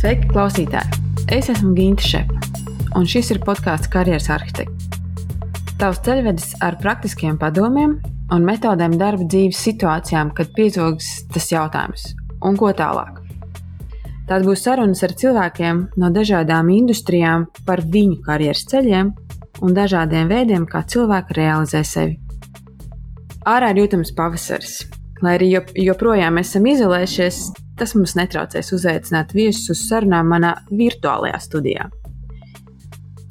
Sveiki, klausītāji! Es esmu Ginta Šepa, un šis ir podkāsts Karjeras arhitekts. Tavs ceļvedis ar praktiskiem padomiem un metodēm darba dzīves situācijām, kad piezogas tas jautājums, un ko tālāk. Tās būs sarunas ar cilvēkiem no dažādām industrijām par viņu karjeras ceļiem un dažādiem veidiem, kā cilvēki realizē sevi. Ārā ir jūtams pavasaris. Lai arī joprojām esam izolējušies, tas mums netraucēs uzaicināt viesus uz sarunām manā virtuālajā studijā.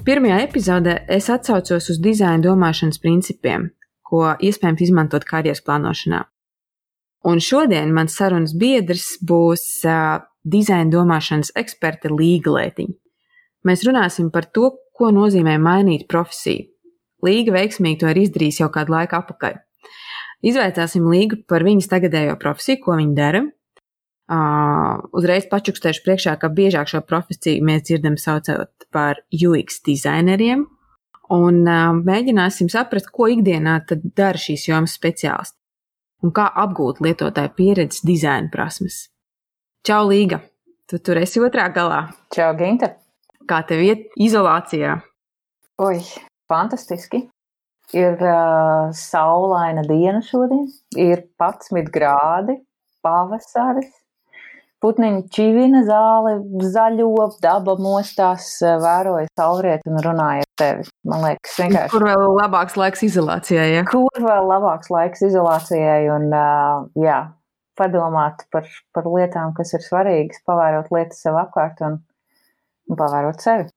Pirmajā epizodē es atsaucos uz dizaina domāšanas principiem, ko iespējams izmantot karjeras plānošanā. Un šodien mans sarunas biedrs būs uh, dizaina domāšanas eksperte Līga Lētiņa. Mēs runāsim par to, ko nozīmē mainīt profesiju. Līga veiksmīgi to ir izdarījis jau kādu laiku atpakaļ. Izvaicāsim Līgu par viņas tagadējo profesiju, ko viņa dara, Uh, uzreiz pačukstēšu priekšā, ka biežāk šo profesiju mēs dzirdam saucot par UX dizaineriem, un uh, mēģināsim saprast, ko ikdienā tad dara šīs jomas speciālisti un kā apgūt lietotāju pieredzes dizaina prasmes. Čau, Līga! Tu tur esi otrā galā. Čau, Ginta! Kā tev iet izolācijā? Oi, fantastiski! Ir uh, saulaina diena šodien, ir 11 grādi, pavasaris, Putniņi čivina zāli, zaļo, daba mostās, vēroja saulrieti un runāja ar tevi. Man liekas, vienkārši. Kur vēl labāks laiks izolācijai? Ja? Kur vēl labāks laiks izolācijai un, jā, padomāt par, par lietām, kas ir svarīgas, pavērot lietas sev apkārt un, un pavērot sevi.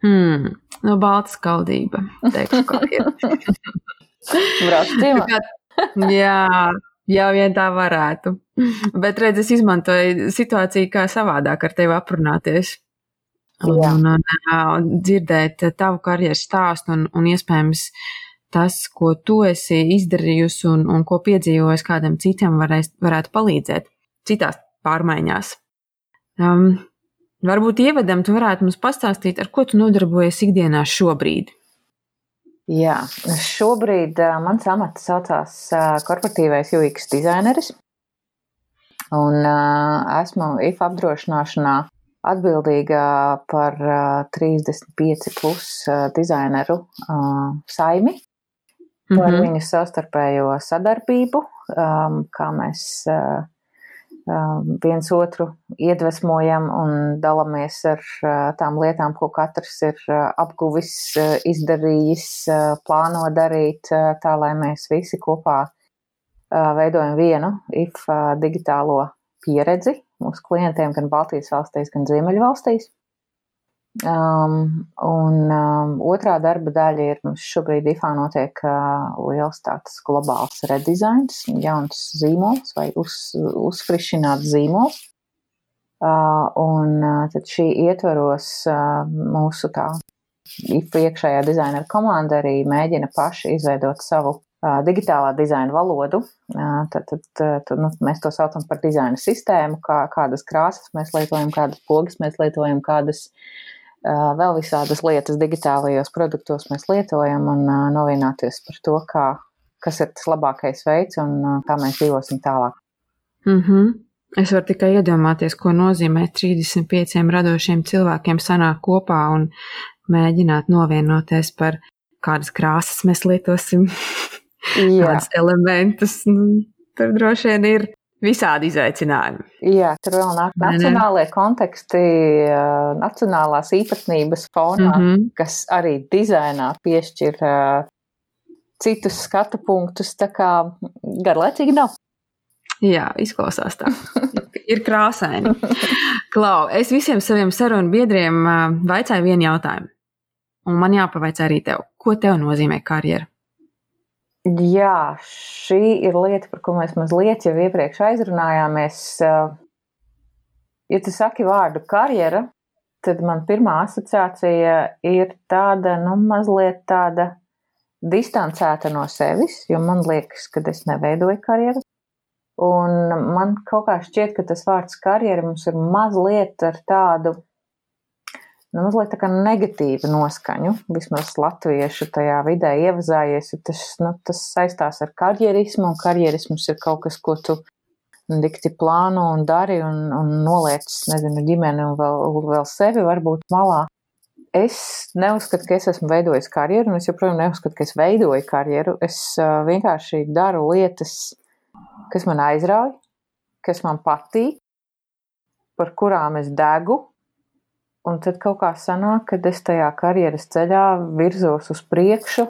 Hmm, no balta skaldība, teikšu, kā ir. Brauc ciemā. Jā, Jā, vien tā varētu. Bet, redz, es izmantoju situāciju kā savādāk ar tevi aprunāties. Un, un, un, un dzirdēt tavu karjeras stāstu un, un iespējams tas, ko tu esi izdarījusi un, un ko piedzīvojis kādam citam, varēs, varētu palīdzēt citās pārmaiņās. Um, varbūt ievedam, tu varētu mums pastāstīt, ar ko tu nodarbojies ikdienā šobrīd. Jā, šobrīd uh, mans amats saucās uh, korporatīvais UX dizaineris. Un uh, esmu IF apdrošināšanā atbildīga par uh, 35 plus uh, dizaineru uh, saimi, par mm -hmm. viņu savstarpējo sadarbību, um, kā mēs uh, viens otru iedvesmojam un dalāmies ar uh, tām lietām, ko katrs ir uh, apguvis, uh, izdarījis, plāno darīt, tā lai mēs visi kopā veidojam vienu IF digitālo pieredzi mūsu klientiem gan Baltijas valstīs, gan Ziemeļvalstīs. Um, un um, otrā darba daļa ir mums šobrīd IFā notiek uh, liels tāds globāls redizains, jauns zīmols vai uz, uzfrišināts zīmols. Uh, un uh, tad šī ietvaros uh, mūsu tā IFA iekšējā dizaina komanda arī mēģina paši izveidot savu uh, digitālā dizaina valodu. Uh, tad, tad, tad nu, mēs to saucam par dizaina sistēmu, kā, kādas krāsas mēs lietojam, kādas pogas mēs lietojam, kādas uh, vēl visādas lietas digitālajos produktos mēs lietojam un novināties par to, kā, kas ir tas labākais veids un kā mēs dzīvosim tālāk. Mm -hmm. Es varu tikai iedomāties, ko nozīmē 35 radošiem cilvēkiem sanākt kopā un mēģināt novienoties par kādas krāsas mēs lietosim, kādas elementus. Nu, tur droši vien ir visādi izaicinājumi. Jā, tur vēl nāk nacionālajie konteksti, nacionālās īpatnības fonā, mm -hmm. kas arī dizainā piešķir citus skatu punktus, tā kā garlaicīgi nav. Jā, izklausās tā. Ir krāsaini. Klau, es visiem saviem sarunu biedriem vaicāju vienu jautājumu. Un man jāpavaicā arī tev, ko tev nozīmē karjera? Jā, šī ir lieta, par ko mēs mazliet jau iepriekš aizrunājāmies. Ja tu saki vārdu karjera, tad man pirmā asociācija ir tāda, nu, mazliet tāda distancēta no sevis, jo man liekas, ka es neveidoju karjeru. Un man kaut kā šķiet, ka tas vārds karjera mums ir mazliet ar tādu nu, mazliet negatīvu noskaņu, vismaz latviešu tajā vidē ievazājies, jo tas, nu, tas saistās ar karjerismu, un karjerisms ir kaut kas, ko tu dikti plāno un dari un, un noliec, nezinu, ģimeni un vēl, vēl sevi varbūt malā. Es neuzskatu, ka es esmu veidojis karjeru, un es joprojām neuzskatu, ka es veidoju karjeru. Es uh, vienkārši daru lietas, kas man aizrauj, kas man patīk, par kurām es degu, un tad kaut kā sanāk, ka es tajā karjeras ceļā virzos uz priekšu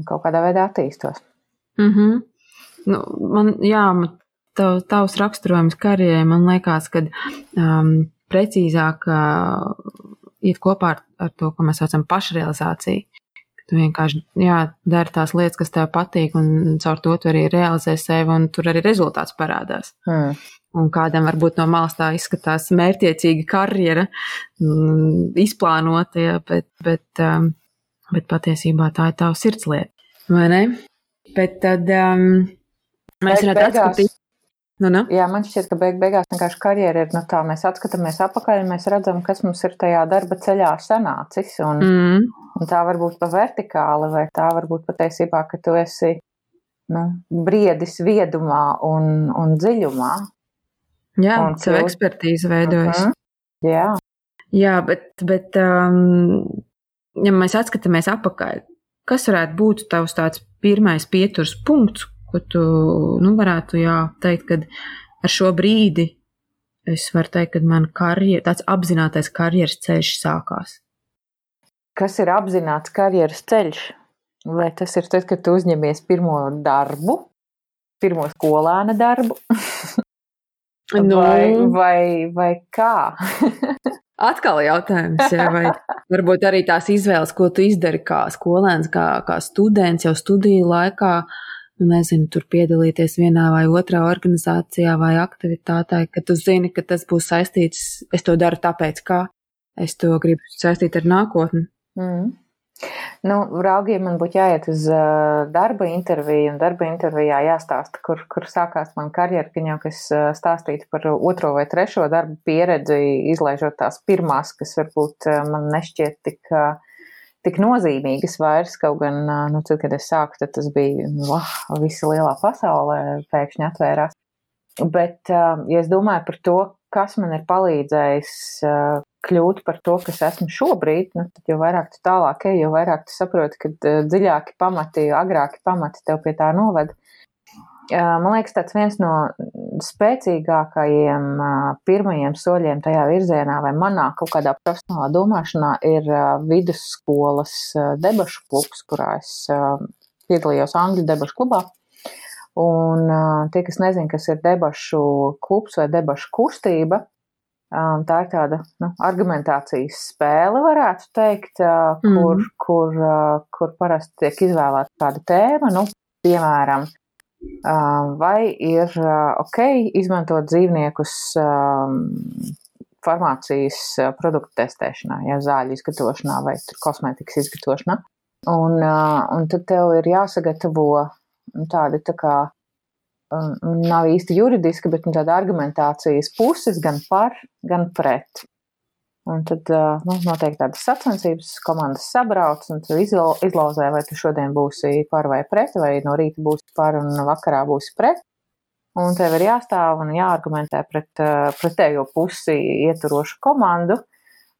un kaut kādā veidā attīstos. Mm -hmm. nu, man, jā, tav, tavs raksturojums karjerai man liekas, ka um, precīzāk uh, iet kopā ar, ar to, ko mēs saucam pašrealizāciju. Tu vienkārši jā, dari tās lietas, kas tev patīk, un caur to tu arī realizē sevi, un tur arī rezultāts parādās. Hmm. Un kādam varbūt no malas tā izskatās mērķiecīga karjera, mm, izplānota, ja, bet, bet, um, bet patiesībā tā ir tava sirdslieta. Vai ne? Bet tad um, mēs varētu beigās- atskatīt. Nu, nu. Jā, man šķiet, ka beig beigās vienkārši karjera ir no tā, mēs atskatāmies atpakaļ un mēs redzam, kas mums ir tajā darba ceļā sanācis. Un, Mm. un tā var būt pa vertikāli, vai tā var būt patiesībā, ka tu esi nu, briedis viedumā un, un dziļumā. Jā, Un savu kļūt- ekspertīzi veidojas. Mhm. Jā, Jā, bet, bet um, ja mēs atskatāmies atpakaļ, kas varētu būt tavs tāds pirmais pieturs punkts, ko tu nu, varētu jā, teikt, ka ar šo brīdi es varu teikt, ka man karjer, tāds apzinātais karjeras ceļš sākās. kas ir apzināts karjeras ceļš? Vai tas ir tad, kad tu uzņemies pirmo darbu, pirmo skolēna darbu, vai, vai, vai kā? Atkal jautājums, jā, vai varbūt arī tās izvēles, ko tu izdari kā skolēns, kā, kā students jau studiju laikā, nu, nezinu, tur piedalīties vienā vai otrā organizācijā vai aktivitātē, ka tu zini, ka tas būs saistīts, es to daru tāpēc, kā es to gribu saistīt ar nākotni. Mm. Nu, raugi, ja man būtu jāiet uz uh, darba interviju, un darba intervijā jāstāsta, kur, kur sākās mana karjera, ka jau es uh, stāstītu par otro vai trešo darbu pieredzi, izlaižot tās pirmās, kas varbūt uh, man nešķiet tik, uh, tik nozīmīgas vairs. Kaut gan, nu, tad, kad es sāku, tad tas bija, wow, visa lielā pasaulē pēkšņi atvērās. Bet, ja es domāju par to, kas man ir palīdzējis kļūt par to, kas esmu šobrīd, nu, tad jau vairāk tu tālāk ej, jo vairāk tu saproti, ka dziļāki pamati, agrāki pamati tev pie tā noved. Man liekas, tāds viens no spēcīgākajiem pirmajiem soļiem tajā virzienā, vai manā kaut kādā profesionālā domāšanā, ir vidusskolas debašu klubs, kurā es piedalījos Angļu debašu klubā. Un tie, kas nezina, kas ir debašu klubs vai debašu kustība, tā ir tāda nu, argumentācijas spēle, varētu teikt, kur, Mhm. kur, kur parasti tiek izvēlēta kāda tēma. Nu, piemēram, vai ir ok izmantot dzīvniekus farmācijas produktu testēšanā, ja zāļu izgatavošanā vai kosmētikas izgatavošanā. Un, un tad tev ir jāsagatavo nu, tādi tā kā nav īsti juridiski, bet nu, tāda argumentācijas puses gan par, gan pret. Un tad uh, nu, notiek tādas sacensības, komandas sabrauc un tu izla- izlauzē, vai tu šodien būsi par vai pret, vai no rīta būsi par un vakarā būsi pret. Un tev ir jāstāv un jāargumentē pret uh, pretējo pusi ieturošu komandu,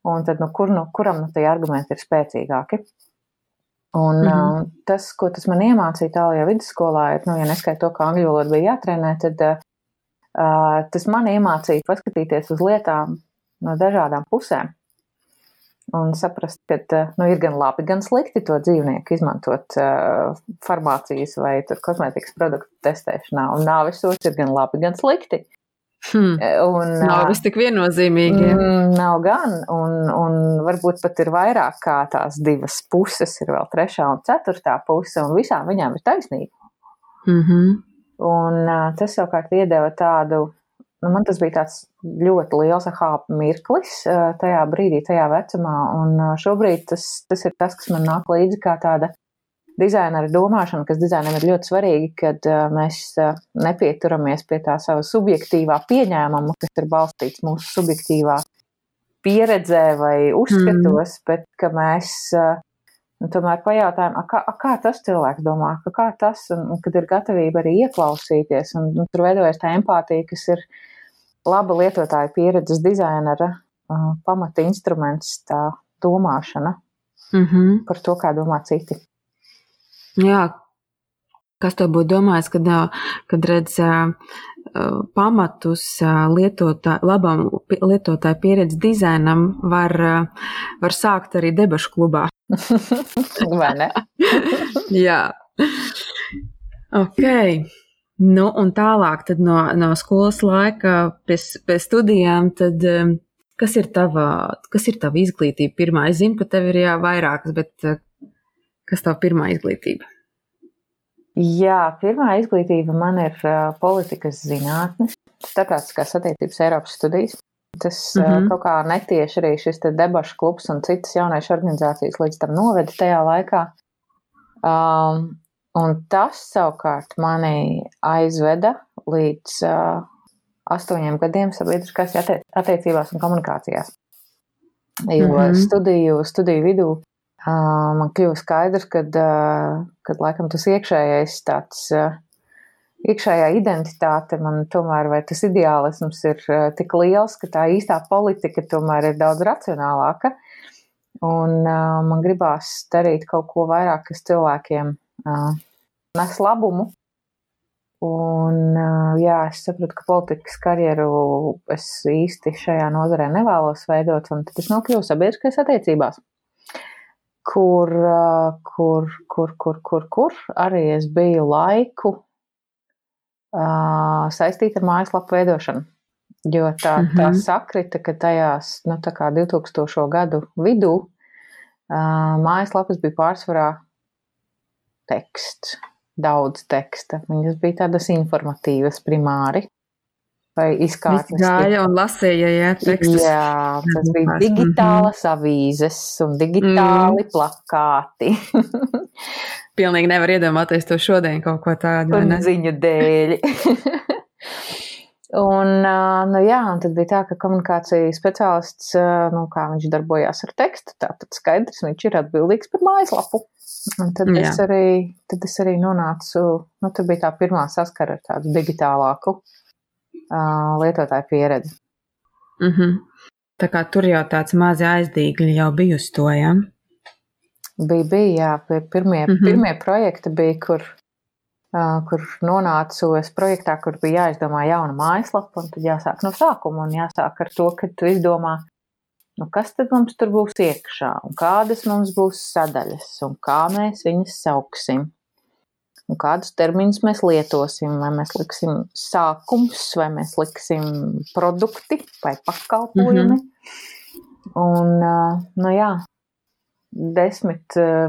un tad nu, kur, nu, kuram nu, tie argumenti ir spēcīgāki. Un, mm -hmm. tas, ko tas man iemācīja tālākajā vidusskolā, ir, nu, ja neskaidro to, kā angļu valoda bija jātrenē, tad uh, tas man iemācīja paskatīties uz lietām no dažādām pusēm. Un saprast, ka uh, nu, ir gan labi, gan slikti to dzīvnieku izmantot uh, farmācijas vai kosmētikas produktu testēšanā. Un nāvisots ir gan labi, gan slikti. Hmm. Un, Nav viss tik viennozīmīgi. Mm, nav gan, un, un varbūt pat ir vairāk kā tās divas puses, ir vēl trešā un ceturtā puse, un visām viņām ir taisnība. Mhm. Un uh, tas savukārt iedeva tādu, nu, man tas bija tāds ļoti liels aha mirklis uh, tajā brīdī, tajā vecumā, un uh, šobrīd tas, tas ir tas, kas man nāk līdzi kā tāda dizainera domāšana, kas dizainam ir ļoti svarīgi, kad uh, mēs uh, nepieturamies pie tā sava subjektīvā pieņēmuma, kas ir balstīts mūsu subjektīvā pieredzē vai uzskatos, mm. bet ka mēs uh, Un tomēr pajautājām, a, kā, a, kā tas cilvēks domā, ka kā tas, un, un kad ir gatavība arī ieklausīties, un, un tur veidojas tā empātija, kas ir laba lietotāja pieredzes dizainera uh, pamata instruments, tā domāšana mm -hmm. par to, kā domā citi. Jā, kas to būtu domājis, kad, kad redz pamatus lietotā, labam lietotāju pieredzi dizainam, var, var sākt arī debašu klubā. Vai ne? Jā. Ok. Nu, un tālāk no, no skolas laika pēc, pēc studijām, tad kas ir tava, kas ir tava izglītība pirmā? Es zinu, ka tev ir jā vairākas, bet kas tava pirmā izglītība? Jā, pirmā izglītība man ir uh, politikas zinātnes, starptautiskās attiecības Eiropas studijas. Tas mm -hmm. kaut kā netieši arī šis debašu klubs un citas jauniešu organizācijas līdz tam noveda tajā laikā. Um, un tas savukārt mani aizveda līdz uh, astoņiem gadiem sabiedriskās attiecībās un komunikācijās. Jo mm -hmm. studiju, studiju vidū man kļuva skaidrs, ka kad, laikam tas iekšējais tāds, iekšējā identitāte man tomēr, vai tas ideālisms ir tik liels, ka tā īstā politika tomēr ir daudz racionālāka. Un man gribās darīt kaut ko vairāk, kas cilvēkiem nes labumu. Un, jā, es saprotu, ka politikas karjeru es īsti šajā nozarē nevēlos veidot, un tad es nokļuvu sabiedriskajās attiecībās kur, kur, kur, kur, kur, kur arī es biju laiku saistīta ar mājaslapu veidošanu. Jo tā, mm -hmm. tā sakrita, ka tajās nu, 2000. gadu vidū mājaslapas bija pārsvarā teksts, daudz teksta. Viņas bija tādas informatīvas primāri vai izkārtas. Gāja un lasīja, jā, tekstus. Jā, tas bija digitālas -hmm. avīzes un digitāli mm. plakāti. Pilnīgi nevar iedomāties to šodien kaut ko tādu. Un ziņu dēļ. un, nu jā, un tad bija tā, ka komunikācija speciālists, nu kā viņš darbojās ar tekstu, tātad skaidrs, viņš ir atbildīgs par mājaslapu. Un tad jā. es arī, tad es arī nonācu, nu, tad bija tā pirmā saskara ar tādu digitālāku uh, lietotāju pieredzi. Mm -hmm. Tā kā tur jau tāds mazi aizdīgļi jau bija uz to, ja? Bija, bija, jā. Pirmie, mm -hmm. pirmie projekti bija, kur, kur nonācu es projektā, kur bija jāizdomā jauna mājaslapa, un tad jāsāk no sākuma, un jāsāk ar to, ka tu izdomā, nu, kas tad mums tur būs iekšā, un kādas mums būs sadaļas, un kā mēs viņas sauksim un kādus terminus mēs lietosim. Vai mēs liksim sākums, vai mēs liksim produkti vai pakalpojumi. Mm -hmm. Un, nu jā, desmit,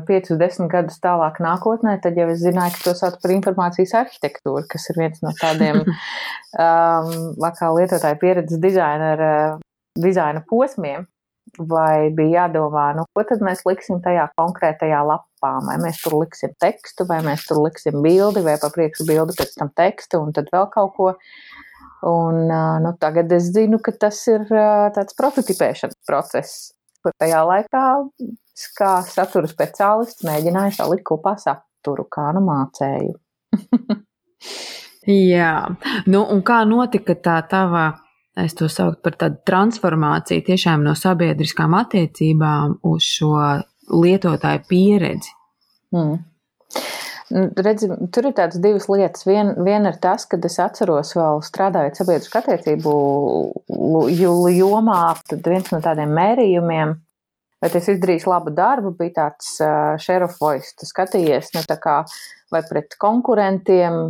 piecus, desmit gadus tālāk nākotnē, tad jau es zināju, ka to sauc par informācijas arhitektūru, kas ir viens no tādiem um, kā lietotāju pieredzes dizaina, dizaina posmiem. Vai bija jādomā, nu, ko tad mēs liksim tajā konkrētajā lapā? vai mēs tur liksim tekstu, vai mēs tur liksim bildi, vai pa priekšu bildi, pēc tam tekstu un tad vēl kaut ko. Un, nu, tagad es zinu, ka tas ir tāds prototipēšanas process, tajā laikā, kā satura speciālists, mēģināju salikt kopā saturu, kā nu mācēju. Jā, nu un kā notika tā tava, es to saucu par tādu transformāciju tiešām no sabiedriskām attiecībām uz šo lietotāju pieredzi? Hmm. Redzi, tur ir tādas divas lietas. Viena vien ir tas, ka es atceros, vēl strādājot sabiedrisku attiecību jomā, tad viens no tādiem mērījumiem, vai es izdarīju labu darbu, bija tāds uh, share of voice. Tu skatījies, nu, kā, vai pret konkurentiem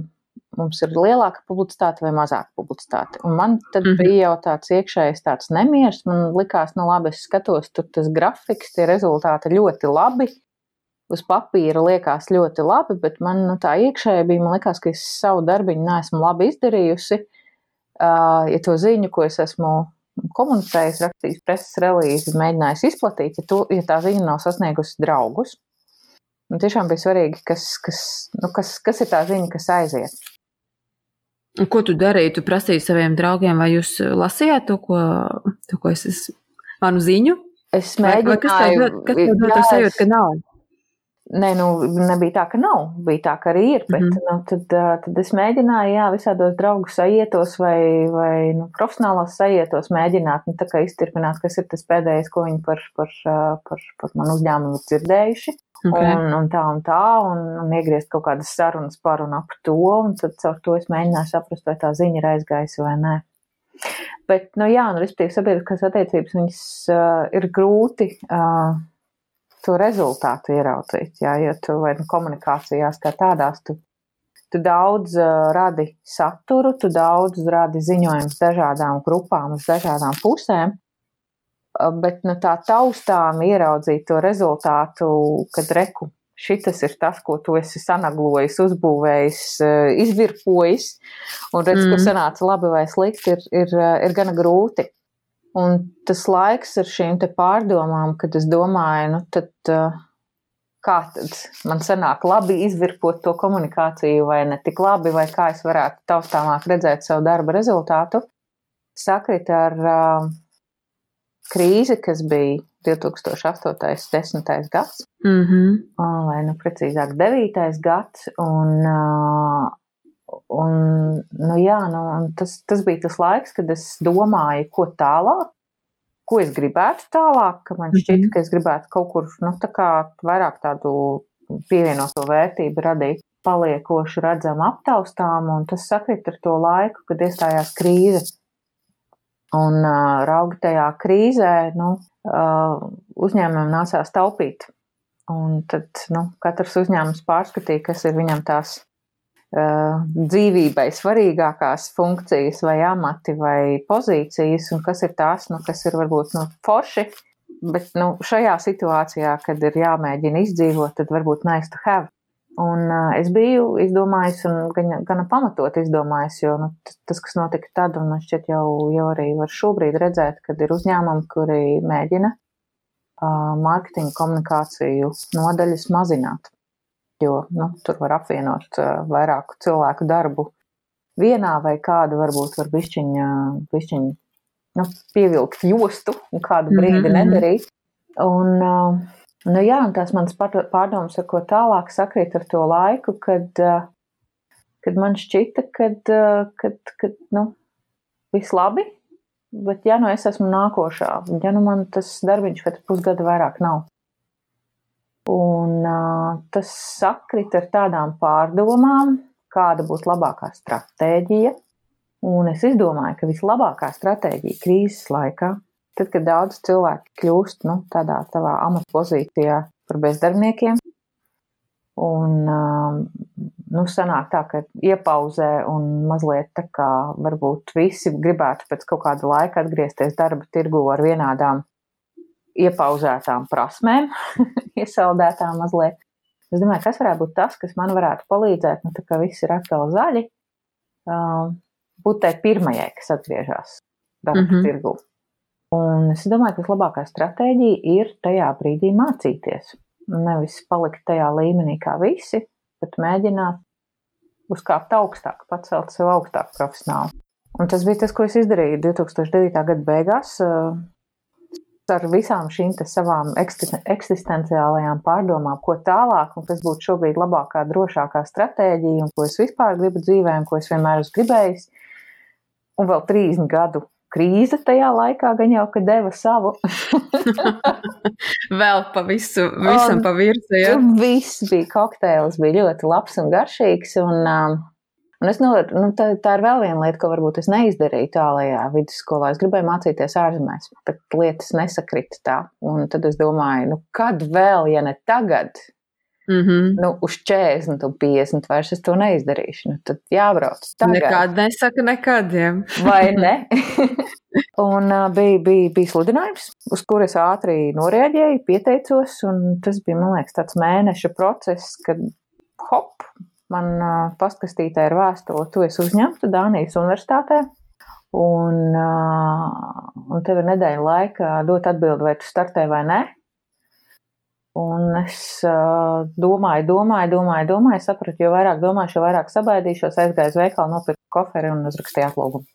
mums ir lielāka publicitāte vai mazāka publicitāte. Un man tad mm -hmm. bija jau tāds iekšējs tāds nemieris. Man likās, nu labi, es skatos, tur tas grafiks, tie rezultāti ļoti labi. Uz papīra liekas ļoti labi, bet man nu, tā iekšēji bija, man liekas, ka es savu darbiņu neesmu labi izdarījusi. Uh, ja to ziņu, ko es esmu komunicējis, rakstījis preses relīzi, mēģinājis izplatīt, ja, to, ja tā ziņa nav sasniegusi draugus. Un tiešām bija svarīgi, kas, kas, nu, kas, kas ir tā ziņa, kas aiziet. Un ko tu darīji? Tu prasīji saviem draugiem, vai jūs lasījāt to, ko, to, ko es esmu, manu ziņu? Es mēģināju. Vai, vai kas tev kas tev dod to sajūtu, ka nav? Nē, nu, nebija tā, ka nav. Bija tā, ka arī ir. Bet, mm -hmm. nu, tad, tad es mēģināju, jā, visādos draugu sajietos vai, vai nu, profesionālos sajietos mēģināt, nu, iztirpināt, kas ir tas pēdējais, ko viņi par, par, par, par manu uzņēmumu ir dzirdējuši. Okay. Un, un tā un tā, un, un iegriezt kaut kādas sarunas par un ap to, un tad caur to es mēģināju saprast, vai tā ziņa ir aizgājusi vai nē. Bet, nu jā, nu, respektīvi, sabiedriskās attiecības, viņas uh, ir grūti uh, to rezultātu ieraudzīt, jā, jo tu vai nu komunikācijās kā tādās, tu, tu daudz uh, radi saturu, tu daudz radi ziņojumus dažādām grupām uz dažādām pusēm, uh, bet, nu, tā taustām ieraudzīt to rezultātu, kad reku šitas ir tas, ko tu esi sanaglojis, uzbūvējis, izvirpojis, un redz, mm. ka sanāca labi vai slikti, ir, ir, ir gana grūti. Un tas laiks ar šīm pārdomām, kad es domāju, nu tad eh, kā tad man sanāk labi izvirpot to komunikāciju vai ne tik labi, vai kā es varētu taustāmāk redzēt savu darba rezultātu, sakrit ar uh, krīzi, kas bija 2008. 10. gads, mm -hmm. vai nu precīzāk 9. gads, un, un nu jā, nu, tas, tas bija tas laiks, kad es domāju, ko tālāk, ko es gribētu tālāk, ka man šķiet, -hmm. ka es gribētu kaut kur, nu, tā kā vairāk tādu pievienoto vērtību radīt paliekoši redzam aptaustām, un tas sakrit ar to laiku, kad iestājās krīze. Un uh, raugi tajā krīzē, nu, uh, uzņēmumam nācās taupīt. Un tad nu, katrs uzņēmums pārskatīja, kas ir viņam tās dzīvībai svarīgākās funkcijas, vai amati, vai pozīcijas, un kas ir tās, nu, kas ir varbūt nu, forši. Bet nu, šajā situācijā, kad ir jāmēģina izdzīvot, tad varbūt nice to have. Un uh, es biju izdomājis, un gan, gan pamatot izdomājis, jo nu, tas, kas notika tad, un man šķiet jau, jau arī var šobrīd redzēt, kad ir uzņēmumi, kuri mēģina uh, mārketinga komunikāciju nodaļas mazināt. Jo nu, tur var apvienot uh, vairāku cilvēku darbu vienā vai kādu varbūt var bišķiņa, bišķiņa nu, pievilkt jostu un kādu brīdi mm -hmm. nedarīt. Un, uh, Nu, jā, un tās manas pārdomas, ar ko tālāk sakrīt ar to laiku, kad, eh, kad man šķita, kad, eh, kad, kad nu, viss labi, bet ja nu es esmu nākošā, ja nu man tas darbiņš pēc pusgada vairāk nav. Un uh, tas sakrit ar tādām pārdomām, kāda būtu labākā stratēģija. Un es izdomāju, ka vislabākā stratēģija krīzes laikā Tad, kad daudz cilvēki kļūst nu, tādā savā amatpozīcijā par bezdarbniekiem, un um, nu, sanāk tā, ka iepauzē un mazliet tā kā varbūt visi gribētu pēc kaut kāda laika atgriezties darba tirgu ar vienādām iepauzētām prasmēm, iesaldētām mazliet. Es domāju, kas varētu būt tas, kas man varētu palīdzēt, nu tā kā viss ir atkal zaļi, um, būt tai pirmajai, kas atgriežas darba mm -hmm. tirgu. Un es domāju, ka vislabākā stratēģija ir tajā brīdī mācīties. Nevis palikt tajā līmenī kā visi, bet mēģināt uzkāpt augstāk, pacelt sev augstāk profesionāli. Un tas bija tas, ko es izdarīju 2009. gada beigās eh, ar visām šīm savām eksistenciālajām pārdomām, ko tālāk, un kas būtu šobrīd labākā, drošākā stratēģija, un ko es vispār gribu dzīvē, un ko es vienmēr esmu gribējis. Un vēl 30 gadu krīze tajā laikā gan jau, ka deva savu. Vēl pa visu, visam un, pa virsu, ja? Viss bija kokteils, bija ļoti labs un garšīgs, un, um, un es, nu, nu, tā, tā ir vēl viena lieta, ko varbūt es neizdarīju tālajā vidusskolā. Es gribēju mācīties ārzemēs, bet lietas nesakrita tā, un tad es domāju, nu, kad vēl, ja ne tagad, Mm -hmm. nu, uz 40, un 50 vairs es to neizdarīšu. Nu, tad jābrauc. Tagad. Nekad nesaka nekādiem. Vai ne? un uh, bija, bija, bija sludinājums, uz kuru es ātri noreaģēju, pieteicos. Tas bija, man liekas, tāds mēneša process, kad hop, man uh, pastkastītē ir vēstule, tu esi uzņemta Dānijas universitātē. Un, uh, un tev ir nedēļa laika dot atbildi, vai tu startē vai nē. Un es uh, domāju, domāju, domāju, domāju, sapratu, jo vairāk domāju, jo vairāk sabaidīšos, aizgāju uz veikalu, nopirku koferi un uzrakstīju atlūgumu.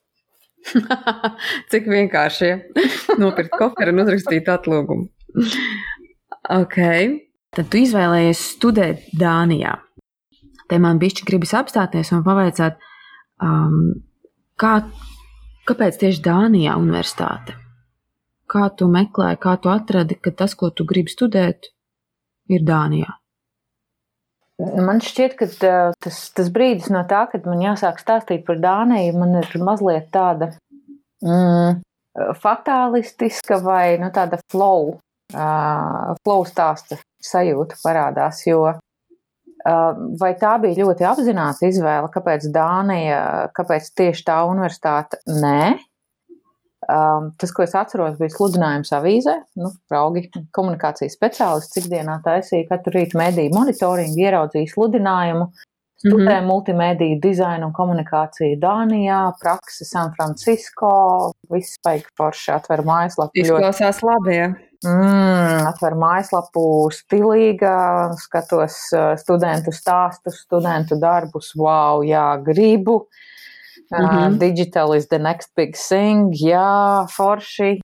Cik vienkārši, ja? nopirkt koferi un uzrakstīt atlūgumu. ok. tad tu izvēlējies studēt Dānijā. Te man bišķi gribas apstāties un pavaicāt, um, kā, kāpēc tieši Dānijā universitāte? Kā tu meklēji, kā tu atradi, ka tas, ko tu gribi studēt, ir Dānijā? Man šķiet, ka tas, tas brīdis no tā, kad man jāsāk stāstīt par Dāniju, man ir mazliet tāda mm, fatālistiska vai nu, tāda flow, uh, flow stāsta sajūta parādās. Jo vai tā bija ļoti apzināta izvēle, kāpēc Dānija, kāpēc tieši tā universitāte? Nē. Um, tas, ko es atceros, bija sludinājums avīzē. Nu, Raugi komunikācijas speciālists ikdienā taisīja katru rītu mediju monitoringu, ieraudzīja sludinājumu, studē mm -hmm. multimediju dizainu un komunikāciju Dānijā, praksi San Francisco, viss spēks forši atver mājaslapu. Izklausās ļoti... labi, ja. Mm, atver mājaslapu stilīga, skatos uh, studentu stāstus, studentu darbus, wow, jā, gribu. Uh, Mm -hmm. Digital is the next big thing, jā, forši.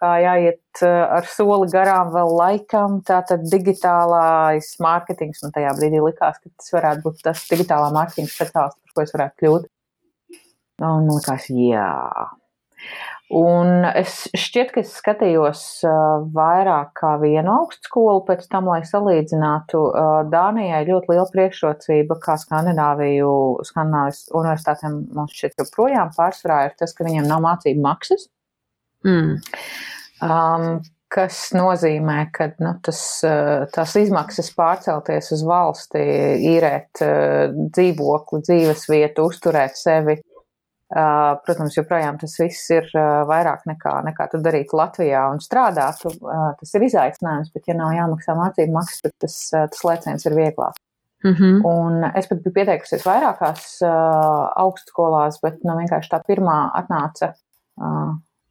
Kā jāiet ar soli garām vēl laikam, tā tad digitālais mārketings man tajā brīdī likās, ka tas varētu būt tas digitālā mārketinga speciālists, par ko es varētu kļūt. Un likās, jā, Un es šķiet, ka es skatījos vairāk kā vienu augstskolu pēc tam, lai salīdzinātu. Dānijai ļoti liela priekšrocība, kā Skandināviju, Skandināvijas universitātēm mums šķiet joprojām pārsvarā ir tas, ka viņiem nav mācību maksas. Mm. Um, kas nozīmē, ka nu, tas, tās izmaksas pārcelties uz valsti, īrēt dzīvokli, dzīves vietu, uzturēt sevi Protams, joprojām tas viss ir vairāk nekā, nekā tu darītu Latvijā un strādātu. Tas ir izaicinājums, bet, ja nav jāmaksā mācību maksas, tad tas, tas lēciens ir vieglāk. Mm -hmm. Un es pat biju pieteikusies vairākās augstskolās, bet nu, vienkārši tā pirmā atnāca,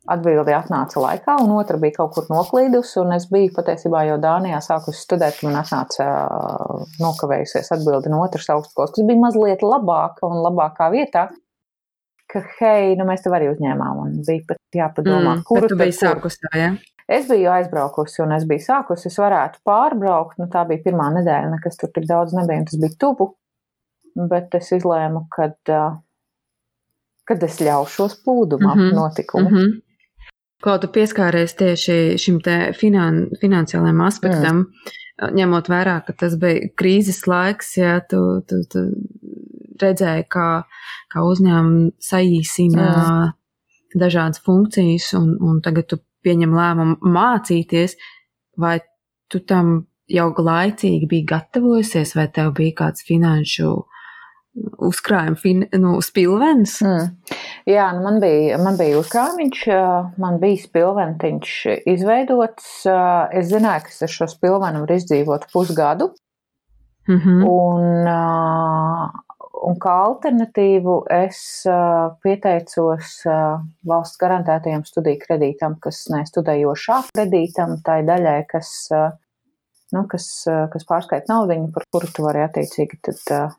atbildi atnāca laikā, un otra bija kaut kur noklīdusi. Un es biju patiesībā jau Dānijā sākusi studēt, un man atnāca nokavējusies atbildi no otras augstskolas, kas bija mazliet labāka un labākā vietā ka, hei, nu mēs tev arī uzņēmām, un bija pat jāpadomā, mm, kuru tu biji sākusi tā, ja? Es biju aizbraukusi, un es biju sākusi, es varētu pārbraukt, nu tā bija pirmā nedēļa, nekas tur tik daudz nebija, un tas bija tuvu, bet es izlēmu, kad, kad es ļaušos plūdumam mm -hmm. notikumu. Mm -hmm. Kaut tu pieskāries tieši šim te finan, finansiālajam aspektam, mm. ņemot vērā, ka tas bija krīzes laiks, ja tu, tu, tu redzēji, kā, kā uzņēmumi saīsina mm. dažādas funkcijas, un, un tagad tu pieņem lēmumu mācīties, vai tu tam jau laicīgi biji gatavojusies, vai tev bija kāds finanšu uzkrājuma fin, nu, spilvens? Mm. Jā, nu man bija, man bija uzkrājumiņš, man bija spilventiņš izveidots. Es zināju, ka es ar šo spilvenu varu izdzīvot pusgadu. Mm -hmm. Un Un kā alternatīvu es uh, pieteicos uh, valsts garantētajam studiju kredītam, kas ne studējošā kredītam, tai daļai, kas, uh, nu, kas, kas pārskait naudiņu, par kuru tu vari attiecīgi tad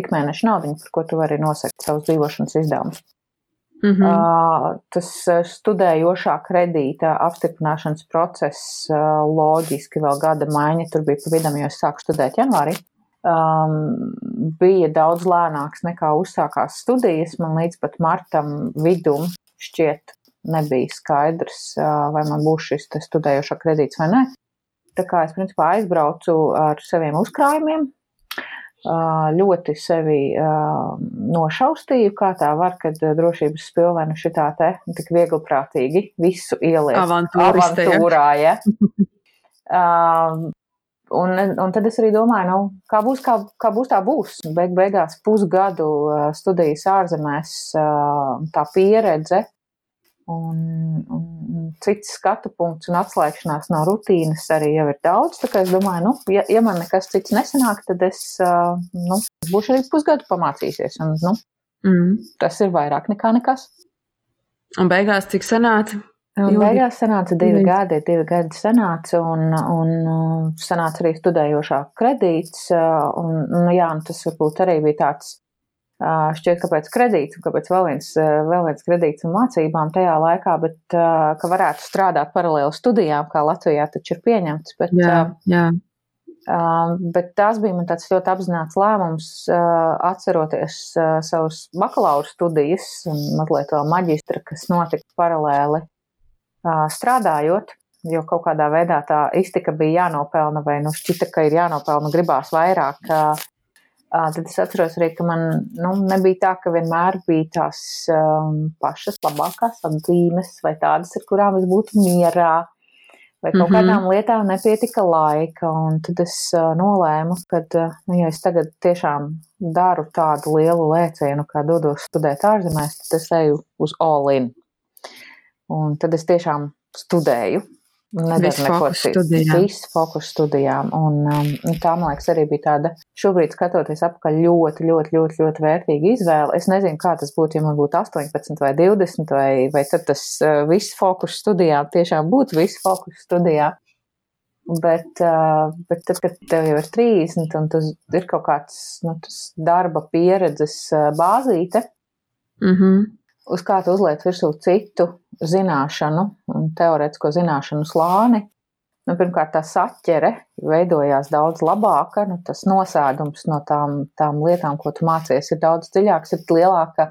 ikmēneša naudiņu, par ko tu vari nosakt savus dzīvošanas izdevumus. Mm -hmm. tas studējošā kredīta apstiprināšanas process loģiski vēl gada maiņa tur bija pa vidam, jo es sāku studēt janvārī um, bija daudz lēnāks nekā uzsākās studijas. Man līdz pat martam vidum šķiet nebija skaidrs, uh, vai man būs šis studējošā kredīts vai nē. Tā kā es principā aizbraucu ar saviem uzkrājumiem, uh, ļoti sevi uh, nošaustīju, kā tā var, kad drošības spilvenu šitā te tik viegli prātīgi visu ieliek avantūrā, ja. Un, un tad es arī domāju, nu, kā, būs, kā, kā būs, tā būs. Beig, beigās pusgadu studijas ārzemēs, tā pieredze un, un cits skatu punkts un atslēgšanās no rutīnas arī jau ir daudz. Tā kā es domāju, nu, ja, ja man nekas cits nesanāk, tad es nu, būšu arī pusgadu pamācīsies. Un, nu, mm. Tas ir vairāk nekā nekas. Un beigās cik sanāca? Un beigās sanāca divi Jūri. gadi, divi gadi sanāca, un, un uh, sanāca arī studējošā kredīts, uh, un, nu, jā, un tas varbūt arī bija tāds, uh, šķiet, kāpēc kredīts, un kāpēc vēl viens, vēl viens kredīts un mācībām tajā laikā, bet, ka varētu strādāt paralēli studijām, kā Latvijā taču ir pieņemts, bet, jā, jā. Bet tas bija man tāds ļoti apzināts lēmums, atceroties savus bakalaura studijas un mazliet vēl maģistra, kas notika paralēli strādājot, jo kaut kādā veidā tā iztika bija jānopelna vai nu šķita, ka ir jānopelna, gribās vairāk. Tad es atceros arī, ka man nu, nebija tā, ka vienmēr bija tās um, pašas labākās atzīmes vai tādas, ar kurām es būtu mierā vai kaut mm -hmm. kādām lietām nepietika laika. Un tad es uh, nolēmu, ka, uh, nu, ja es tagad tiešām daru tādu lielu lēcienu, kā dodos studēt ārzemēs, tad es eju uz all in. Un tad es tiešām studēju Nedara neko citu. Viss fokus studijām. Un, um, tā, man liekas, arī bija tāda, šobrīd skatoties apakaļ, ļoti, ļoti, ļoti, ļoti vērtīga izvēle. Es nezinu, kā tas būtu, ja man būtu 18 vai 20, vai, vai tad tas uh, viss fokus studijām tiešām būtu viss fokus studijā. Bet, uh, bet tad, kad tev jau ir 30 un tas ir kaut kāds nu, darba pieredzes uh, bāzīte, mm -hmm uz kā tu uzliec virsū citu zināšanu un teorētisko zināšanu slāni. Nu, pirmkārt, tā saķere veidojās daudz labāka, nu, tas nosēdums no tām, tām lietām, ko tu mācies, ir daudz dziļāks, ir lielāka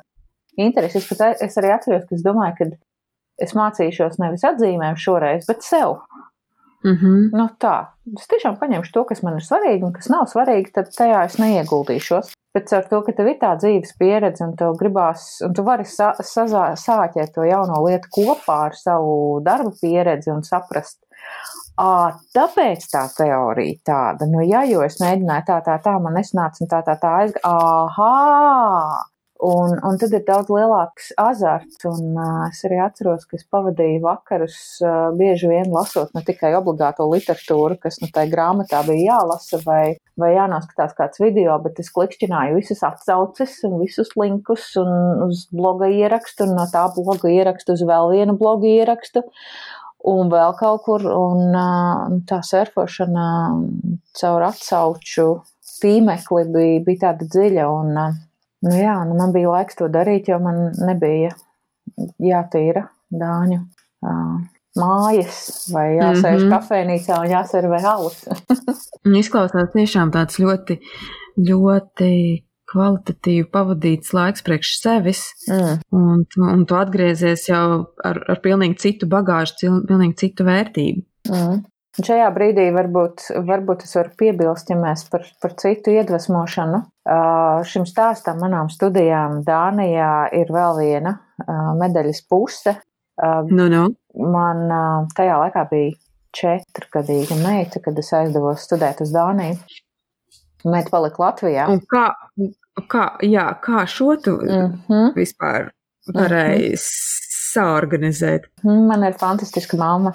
interese. Es, es arī atceros, ka es domāju, ka es mācīšos nevis atzīmēm šoreiz, bet sev. Mm -hmm. nu, tā. Es tiešām paņemšu to, kas man ir svarīgi, un kas nav svarīgi, tad tajā es neieguldīšos. Bet ar to, ka tev ir tā dzīves pieredze un tev gribās, un tu vari sa sazā, sāķēt to jauno lietu kopā ar savu darba pieredzi un saprast, ā, tāpēc tā teorija tāda, nu jā, jo es mēģināju tā, tā, tā, man nesnāca un tā, tā, tā aizgāja, ahā! Un, un tad ir daudz lielāks azarts, un uh, es arī atceros, ka es pavadīju vakarus uh, bieži vien lasot ne tikai obligāto literatūru, kas nu tai grāmatā bija jālasa vai, vai jānoskatās kāds video, bet es klikšķināju visas atsauces un visus linkus un uz bloga ierakstu un no tā bloga ierakstu uz vēl vienu bloga ierakstu un vēl kaut kur, un uh, tā surfošana caur atsauču tīmekli bija, bija tāda dziļa, un uh, Nu jā, nu man bija laiks to darīt, jo man nebija jātīra dāņu uh, mājas vai jāsēž mm -hmm. kafejnīcā un jāservē alus. Izklausās tiešām tāds ļoti, ļoti kvalitatīvi pavadīts laiks priekš sevis, mm. un, un tu atgriezies jau ar, ar pilnīgi citu bagāžu, pilnīgi citu vērtību. Mm. Un šajā brīdī varbūt, varbūt es varu piebilst, ja mēs par, par citu iedvesmošanu. Šim stāstam manām studijām Dānijā ir vēl viena medaļas puse. Uh, nu, nu. Man tajā laikā bija četrgadīga meita, kad es aizdevos studēt uz Dāniju. Meita palika Latvijā. Un kā, kā, jā, kā šo tu mm -hmm. vispār varēji mm -hmm. saorganizēt? Man ir fantastiska mamma.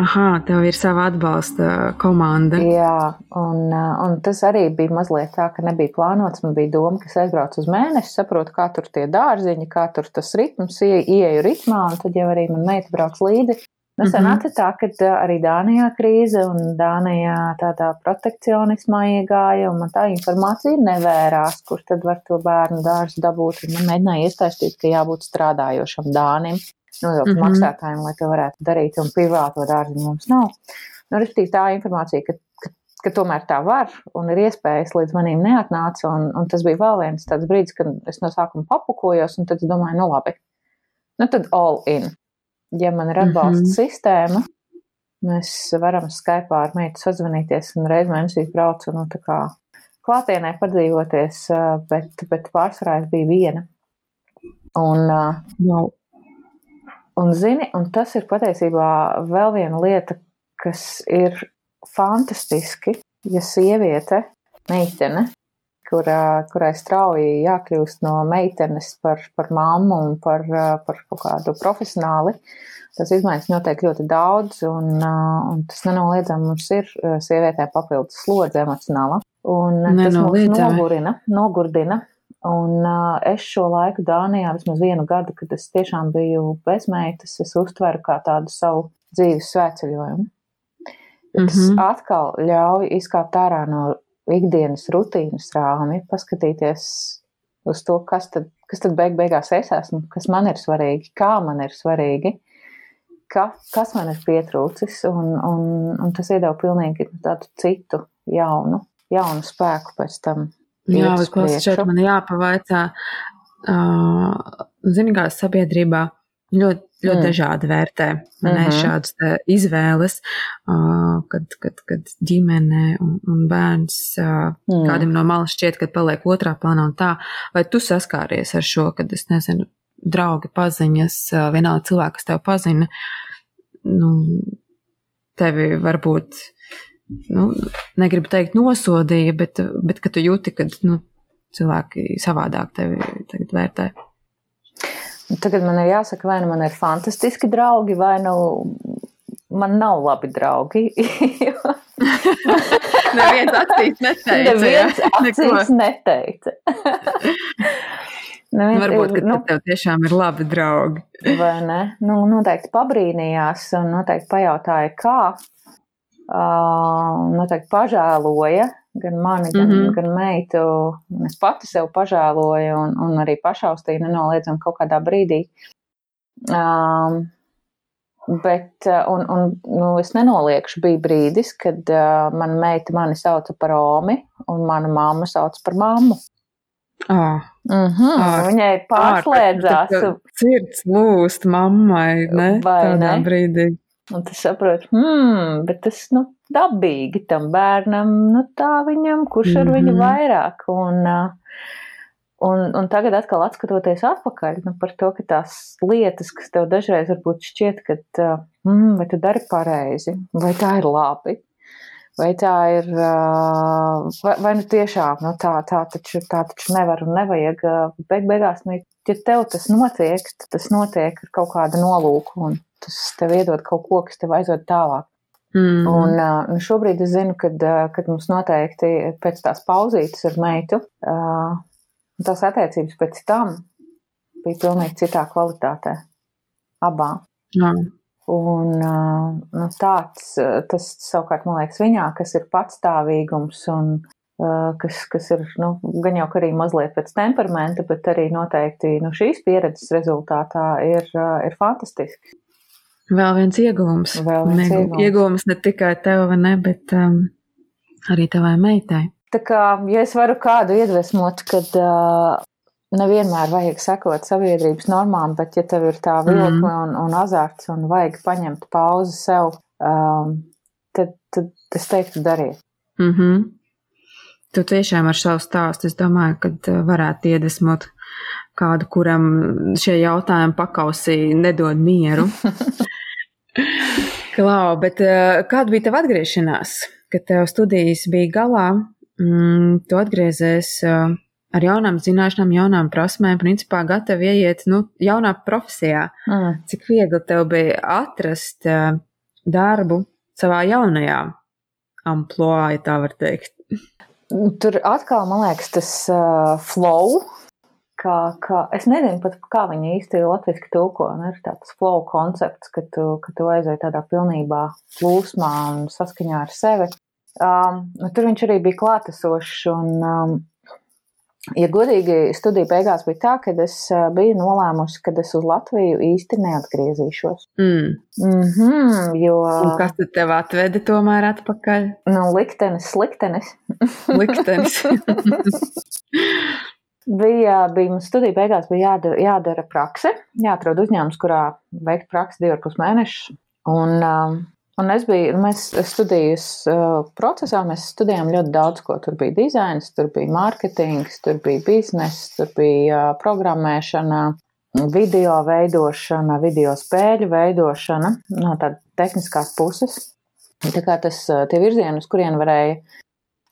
Aha, tev ir sava atbalsta komanda. Jā, un, un tas arī bija mazliet tā, ka nebija plānots. Man bija doma, ka es aizbraucu uz mēnesi, saprotu, kā tur tie dārziņi, kā tur tas ritms, ieeju ritmā, un tad jau arī man meita brauc līdzi. Nu, sanāca tā, ka arī Dānijā krīze un Dānijā tādā protekcionismā iegāja, un man tā informācija nevērās, kur tad var to bērnu dārzu dabūt. Un man mēģināja iestaistīt, ka jābūt strādājošam Dānim nodokļu mm -hmm. maksātājiem, lai to varētu darīt, un privāto dārziņu mums nav. Nu, Respektīvi, tā informācija, ka, ka, ka tomēr tā var un ir iespējas, līdz manim neatnāca, un, un tas bija vēl viens tāds brīdis, kad es no sākuma papukojos, un tad es domāju, nu labi, nu tad all in. Ja man ir atbalsta mm -hmm. sistēma, mēs varam Skype ar meitu sazvanīties un reiz mēnesī braucu, nu tā kā klātienē padzīvoties, bet, bet pārsvarā es biju viena. Un, wow. Un, zini, un tas ir patiesībā vēl viena lieta, kas ir fantastiski, ja sieviete, meitene, kurā, kurai strauji jākļūst no meitenes par, par mammu un par, par kaut kādu profesionāli. Tas izmaiņas notiek ļoti daudz, un, un tas nenoliedzami mums ir sievietēm papildus slodze emocionāla. Un tas mūs nogurina, nogurdina, Un uh, es šo laiku Dānijā, vismaz vienu gadu, kad es tiešām biju bezmeitas, es uztveru kā tādu savu dzīves svētceļojumu. Tas mm -hmm. atkal ļauj izkāpt ārā no ikdienas rutīnas rāmi, paskatīties uz to, kas tad, kas tad beig beigās es esmu, kas man ir svarīgi, kā man ir svarīgi, ka, kas man ir pietrūcis, un, un, un tas iedeva pilnīgi tādu citu jaunu, jaunu spēku pēc tam. Jā, bet klausies, šeit man jāpavaicā, uh, zini, kā sabiedrībā ļoti, ļoti mm. dažādi vērtē mm -hmm. šādas izvēles, uh, kad, kad, kad ģimene un, un bērns uh, mm. kādam no malas šķiet, ka paliek otrā plānā un tā. Vai tu saskāries ar šo, kad es nezinu, draugi paziņas, vienalga cilvēki, kas tev pazina, nu, tevi varbūt, nu, negribu teikt nosodīja, bet, bet ka tu jūti, ka, nu, cilvēki savādāk tevi tagad vērtē. Tagad man ir jāsaka, vai nu man ir fantastiski draugi, vai nu man nav labi draugi. Neviens acīs neteica. Neviens acīs neteica. Neviens, Varbūt, ka nu, tev tiešām ir labi draugi. Vai ne? Nu, noteikti pabrīnījās un noteikti pajautāja, kā. Uh, noteikti pažēloja, gan mani, gan, mm -hmm. gan meitu. Es pati sev pažēloju un, un arī pašaustīju nenoliedzami kaut kādā brīdī. Um, Bet, un, un nu, es nenoliekšu, bija brīdis, kad uh, mana meita mani sauca par Omi, un mana mamma sauca par mammu. Ah, mm -hmm. ah, Viņai pārslēdzās. Sirds lūst mammai, ne? Vai Tādā ne? brīdī. Un tas saprot, hmm, bet tas, nu, dabīgi tam bērnam, nu tā viņam, kurš ar mm -hmm. viņu mhm. vairāk. Un, un, un tagad atkal atskatoties atpakaļ nu, par to, ka tās lietas, kas tev dažreiz varbūt šķiet, ka, mm, vai tu dari pareizi, vai tā ir labi, vai tā ir, vai, vai nu tiešām, nu tā, tā taču, tā taču nevar un nevajag, beig beigās, nu, ja tev tas notiek, tad tas notiek ar kaut kādu nolūku, un tas tev iedod kaut ko, kas tev aizved tālāk. Mm. Un uh, šobrīd es zinu, kad, kad mums noteikti pēc tās pauzītes ar meitu, tās attiecības pēc tam bija pilnīgi citā kvalitātē. Abām. Mm. Un nu, tāds, tas savukārt, man liekas, viņā, kas ir patstāvīgums un kas, kas ir, nu, gan jau arī mazliet pēc temperamenta, bet arī noteikti nu, šīs pieredzes rezultātā ir, ir fantastiski. Vēl viens ieguvums. Vēl viens ne, ieguvums. ieguvums ne tikai tev, ne, bet um, arī tavai meitai. Tā kā, ja es varu kādu iedvesmot, kad uh, nevienmēr vajag sekot sabiedrības normām, bet ja tev ir tā vilkme mm. un, un azarts un vajag paņemt pauzi sev, um, tad, tad es teiktu dariet. Mm -hmm. Tu tiešām ar savu stāstu, es domāju, ka varētu iedvesmot kādu, kuram šie jautājumi pakausī nedod mieru. Klau, bet uh, kāda bija tava atgriešanās, kad tev studijas bija galā? Mm, tu atgriezies uh, ar jaunām zināšanām, jaunām prasmēm, principā gatavi ieiet nu, jaunā profesijā. Mm. Cik viegli tev bija atrast uh, darbu savā jaunajā amplitūnā, ja tā var teikt? Tur atkal, man liekas, tas uh, flow, kā, kā, es nezinu pat, kā viņi īsti latviski tulko, un ir tāds flow koncepts, ka tu, ka tu aizēji tādā pilnībā plūsmā un saskaņā ar sevi. Um, nu, tur viņš arī bija klātesošs, un, um, ja godīgi, studija beigās bija tā, ka es uh, biju nolēmusi, ka es uz Latviju īsti neatgriezīšos. Mm. Mm -hmm, jo... Un kas tad tev atveda tomēr atpakaļ? Nu, liktenis, liktenis. Liktenis. Bija, bija mums studija beigās bija jādara, jādara prakse, jāatrod uzņēmums, kurā veikt praksi divi ar pus mēnešus. Un, um, un es biju, mēs studijas uh, procesā, mēs studējām ļoti daudz ko. Tur bija dizains, tur bija mārketings, tur bija bizness, tur bija uh, programmēšana, video veidošana, video spēļu veidošana no tādas tehniskās puses. Tā kā tas, uh, tie virzieni, uz kurien varēja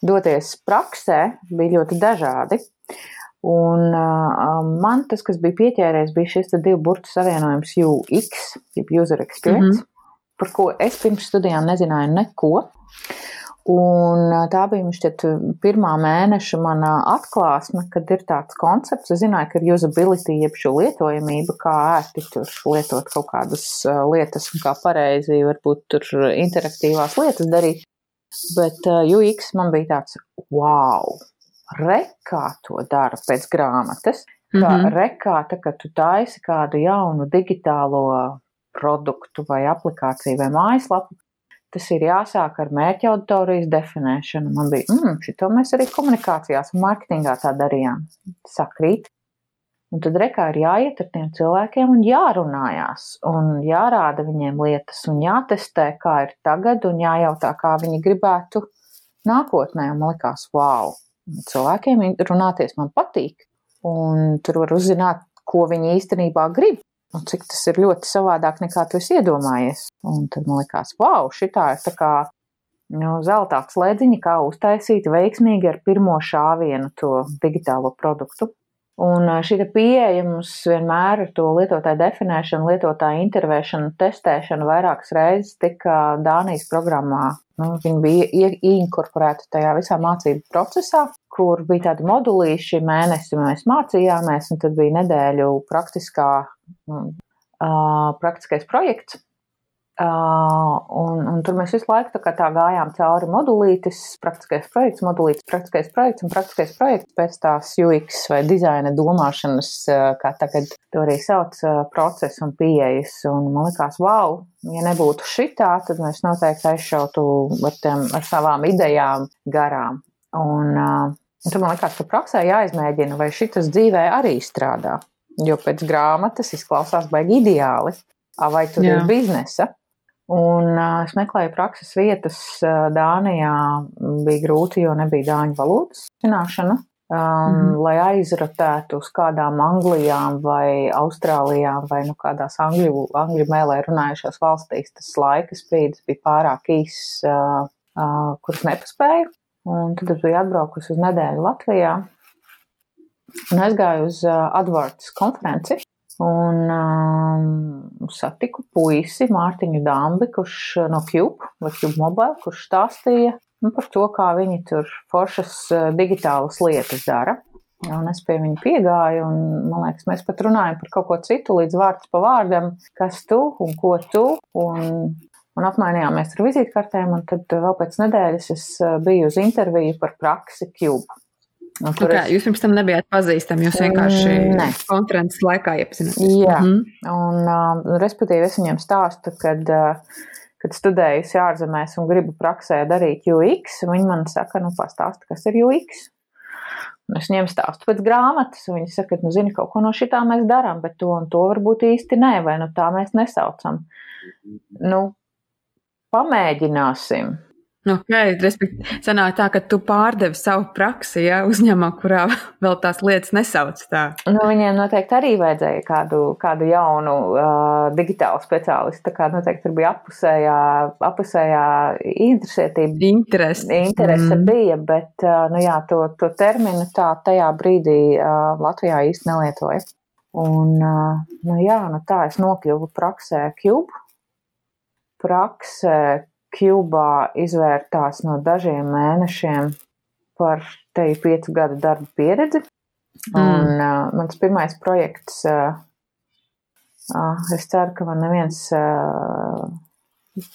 doties praksē, bija ļoti dažādi. Un uh, man tas, kas bija pieķēries, bija šis divu burtu savienojums UX, jeb User Experience, mm -hmm. par ko es pirms studijām nezināju neko. Un tā bija šķiet, pirmā mēneša mana atklāsme, kad ir tāds koncepts. Es zināju, ka ir usability, jeb šo lietojamību, kā ērti tur lietot kaut kādas lietas un kā pareizi varbūt tur interaktīvās lietas darīt. Bet UX man bija tāds wow! Rekā to dara pēc grāmatas. Kā mm -hmm. rekā, tā, kad tu taisi kādu jaunu digitālo produktu vai aplikāciju vai mājaslapu, tas ir jāsāk ar mērķa auditorijas definēšanu. Man bija, mm, šito mēs arī komunikācijās un mārketingā tā darījām. Sakrīt. Un tad rekā ir jāiet ar tiem cilvēkiem un jārunājās, un jārāda viņiem lietas, un jātestē, kā ir tagad, un jājautā, kā viņi gribētu nākotnē. Un man likās, wow, cilvēkiem runāties man patīk, un tur var uzzināt, ko viņi īstenībā grib. Un cik tas ir ļoti savādāk nekā tu esi iedomājies. Un tad man likās, wow, šitā ir tā kā nu, zelta slēdziņa, kā uztaisīt veiksmīgi ar pirmo šāvienu to digitālo produktu. Un šī pieeja mums vienmēr ar to lietotāju definēšanu, lietotāju intervēšanu, testēšanu vairākas reizes tika Dānijas programmā. Nu, viņi bija ieinkorporēti tajā visā mācību procesā, kur bija tādi modulīši, mēnesi mēs mācījāmies, un tad bija nedēļu praktiskā, uh, praktiskais projekts un, un tur mēs visu laiku tā, tā gājām cauri modulītis, praktiskais projekts, modulītis, praktiskais projekts un praktiskais projekts pēc tās UX vai dizaina domāšanas, kā tagad to arī sauc, procesu un pieejas. Un man likās, wow, ja nebūtu šitā, tad mēs noteikti aizšautu ar, tiem, ar savām idejām garām. Un, un tad man likās, ka praksē jāizmēģina, vai šitas dzīvē arī strādā. Jo pēc grāmatas izklausās baigi ideāli. Vai tur Jā. ir biznesa? Un es meklēju prakses vietas Dānijā. Bija grūti, jo nebija dāņu valodas zināšana. Um, mm -hmm. Lai aizrotētu uz kādām Anglijām vai Austrālijām vai nu kādās angļu, angļu mēlē runājušās valstīs, tas laika sprīdis bija pārāk īss, uh, uh, kurus nepaspēju. Un tad es biju atbraukusi uz nedēļu Latvijā un aizgāju uz uh, AdWords konferenci Un um, satiku puisi Mārtiņu Dambi, kurš no Cube vai Cube Mobile, kurš stāstīja nu, par to, kā viņi tur foršas uh, digitālas lietas dara. Un es pie viņa piegāju, un man liekas, mēs pat runājam par kaut ko citu, līdz vārds pa vārdam, kas tu un ko tu. Un, un apmainījāmies ar vizītkartēm, un tad vēl pēc nedēļas es uh, biju uz interviju par praksi Cube. Nu, nu, kā, es... Jūs pirms tam nebijāt pazīstami, jūs vienkārši ne. konferences laikā iepazināties. Jā, -hmm. un uh, respektīvi es viņiem stāstu, kad, uh, kad studējusi ārzemēs un gribu praksē darīt UX, viņi man saka, nu pastāsti, kas ir UX. Un es viņiem stāstu pēc grāmatas, un viņi saka, nu zini, kaut ko no šitā mēs darām, bet to un to varbūt īsti nē, vai nu tā mēs nesaucam. Nu, pamēģināsim. Okay, Respektīvi, sanāk tā, ka tu pārdevi savu praksi, ja uzņēmumā, kurā vēl tās lietas nesauc tā. Nu, viņiem noteikti arī vajadzēja kādu, kādu jaunu uh, digitālu speciālistu. Tā kā noteikti tur bija apusējā, apusējā interesētība. Interese. Interese mm. bija, bet uh, nu, jā, to, to terminu tā tajā brīdī uh, Latvijā īsti nelietoja. Un, uh, nu, jā, nu, tā es nokļuvu praksē Cube. Praksē, Kjubā izvērtās no dažiem mēnešiem par teju piecu gadu darba pieredzi. Mm. Un uh, mans pirmais projekts, uh, uh, es ceru, ka man neviens uh,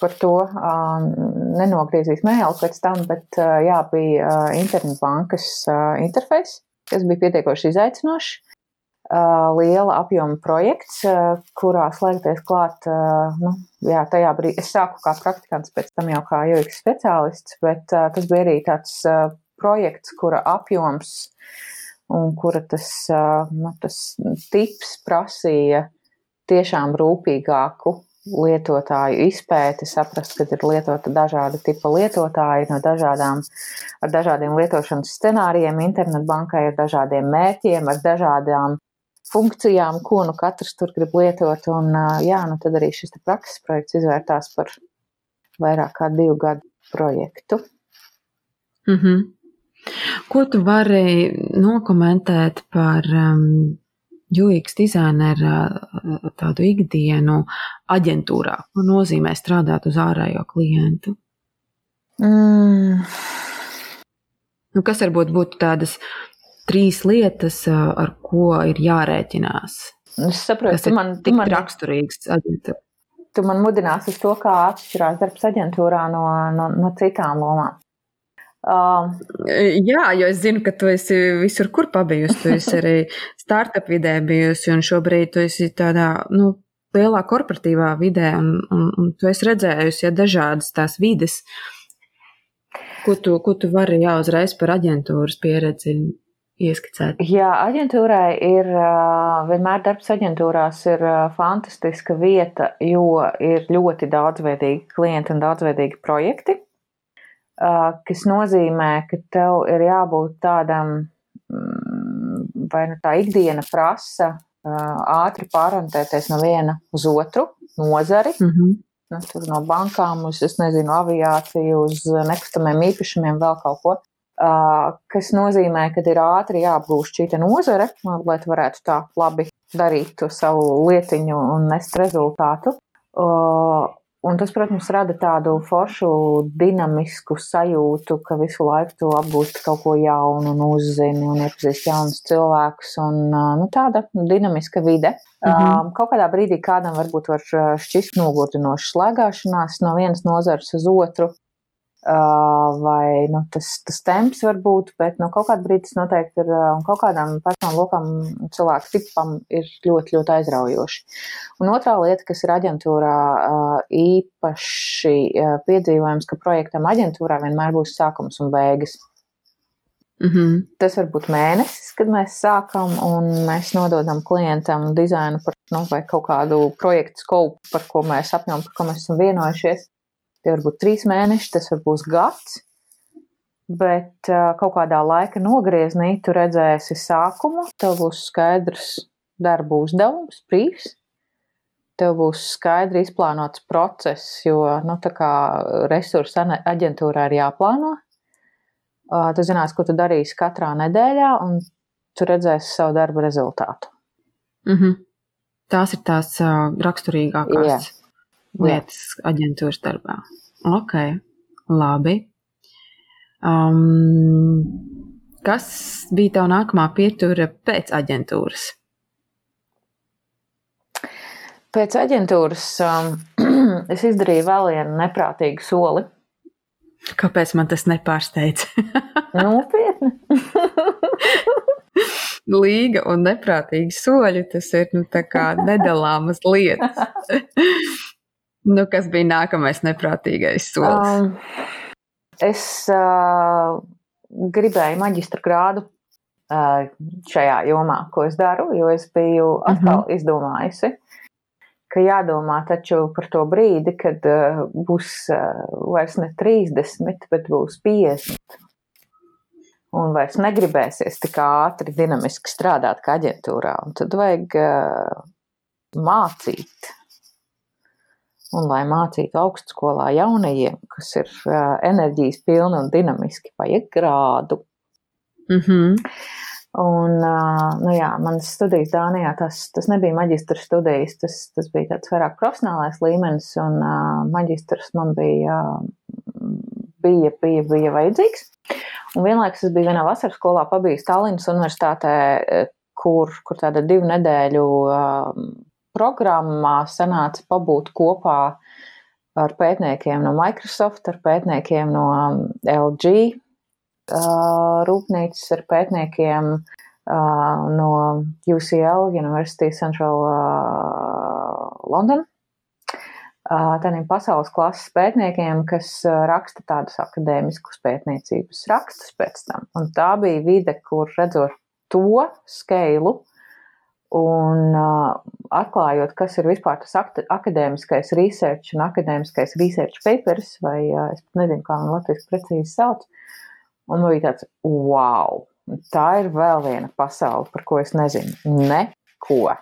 par to uh, nenogriezīs mēlu pēc tam, bet uh, jā, bija uh, internetbankas uh, interfejs, kas bija pietiekoši izaicinošs liela apjoma projekts, kurā slēgties klāt, nu, jā, tajā brīdī es sāku kā praktikants, pēc tam jau kā UX speciālists, bet tas bija arī tāds projekts, kura apjoms un kura tas, nu, tas tips prasīja tiešām rūpīgāku lietotāju izpēti, saprast, ka ir lietota dažāda tipa lietotāji no dažādām, ar dažādiem lietošanas scenārijiem, internetbankai, ar dažādiem mērķiem, ar dažādām funkcijām, ko nu katrs tur grib lietot. Un, jā, nu tad arī šis prakses projekts izvērtās par vairāk kā divu gadu projektu. Mm -hmm. Ko tu vari nokomentēt par um, UX dizaineru tādu ikdienu aģentūrā? Ko nozīmē strādāt uz ārējo klientu? Mm. Nu, kas varbūt būtu tādas trīs lietas, ar ko ir jārēķinās. Es saprotu, kas man tik man... raksturīgs aģentūra. Tu man mudinās uz to, kā atšķirās darbs aģentūrā no, no, no citām lomām. Uh, Jā, jo es zinu, ka tu esi visur, kur pabijusi. Tu esi arī startup vidē bijusi, un šobrīd tu esi tādā, nu, lielā korporatīvā vidē, un, un, un tu esi redzējusi ja, dažādas tās vides, ko tu, ko tu vari jau uzreiz par aģentūras pieredzi ieskicēt? Jā, aģentūrai ir vienmēr darbs aģentūrās ir fantastiska vieta, jo ir ļoti daudzveidīgi klienti un daudzveidīgi projekti, kas nozīmē, ka tev ir jābūt tādam, mm, vai nu tā ikdiena prasa ātri pārorientēties no viena uz otru nozari. Mm -hmm. Nu, no bankām uz, es nezinu, aviāciju, uz nekustamiem īpašumiem, vēl kaut ko. Kas nozīmē, ka ir ātri jāapgūst šī nozare, lai varētu tā labi darīt to savu lietiņu un nest rezultātu. Un tas, protams, rada tādu foršu, dinamisku sajūtu, ka visu laiku tu apgūsti kaut ko jaunu, un uzzini un iepazīsti jaunus cilvēkus. Un, nu, tāda dinamiska vide. Mm -hmm. Kaut kādā brīdī kādam varbūt var šķist nogurdinoša slēgāšanās no vienas nozares uz otru vai nu, tas, tas temps var būt, bet nu, kaut kādā brīdī tas noteikti ir un kaut kādām personām lokam cilvēku tipam ir ļoti, ļoti aizraujoši. Un otrā lieta, kas ir aģentūrā īpaši piedzīvojams, ka projektam aģentūrā vienmēr būs sākums un beigas. Mm -hmm. Tas var būt mēnesis, kad mēs sākam un mēs nododam klientam dizainu par nu, vai kaut kādu projektu skopu, par ko mēs apņemam, par ko mēs esam vienojušies. Tie var būt trīs mēneši, tas var būt gads, bet uh, kaut kādā laika nogriezienī tu redzēsi sākumu, tev būs skaidrs darba uzdevums, brīvs. Tev būs skaidri izplānots process, jo nu, resursu aģentūrā ir jāplāno. Uh, tu zinās, ko tu darīsi katrā nedēļā, un tu redzēsi savu darbu rezultātu. Mm -hmm. Tās ir tās uh, raksturīgākās. Jā lietas aģentūras darbā. Ok, labi. Um, kas bija tā nākamā pietura pēc aģentūras? Pēc aģentūras um, es izdarīju vēl vienu neprātīgu soli. Kāpēc man tas nepārsteidz? Nopietni. Līga un neprātīgi soļi tas ir nu, nedalāmas lietas. Nu, kas bija nākamais neprātīgais solis? Um, es uh, gribēju maģistra grādu uh, šajā jomā, ko es daru, jo es biju atkal uh mhm. -huh. izdomājusi, ka jādomā taču par to brīdi, kad uh, būs uh, vairs ne 30, bet būs 50. Un vairs negribēsies tik ātri, dinamiski strādāt kā aģentūrā. Un tad vajag uh, mācīt un lai mācītu augstskolā jaunajiem, kas ir enerģijas pilni un dinamiski, vajag grādu. Mm -hmm. Un, nu jā, manas studijas Dānijā, tas, tas nebija maģistra studijas, tas, tas bija tāds vairāk profesionālais līmenis, un maģistrs man bija, bija, bija, bija vajadzīgs. Un vienlaikus es biju vienā vasaras skolā, pabiju Tallinas universitātē, kur, kur tāda divu nedēļu programmā sanāca pabūt kopā ar pētniekiem no Microsoft, ar pētniekiem no um, LG rūpnīcas, ar pētniekiem no UCL, University Central London. Tādiem pasaules klases pētniekiem, kas raksta tādus akadēmiskus pētniecības rakstus pēc tam. Un tā bija vide, kur redzot to skailu, Un uh, atklājot, kas ir vispār tas akadēmiskais research un akadēmiskais research papers, vai uh, es pat nezinu, kā man latviešu precīzi sauc, un man bija tāds, wow, tā ir vēl viena pasaule, par ko es nezinu neko,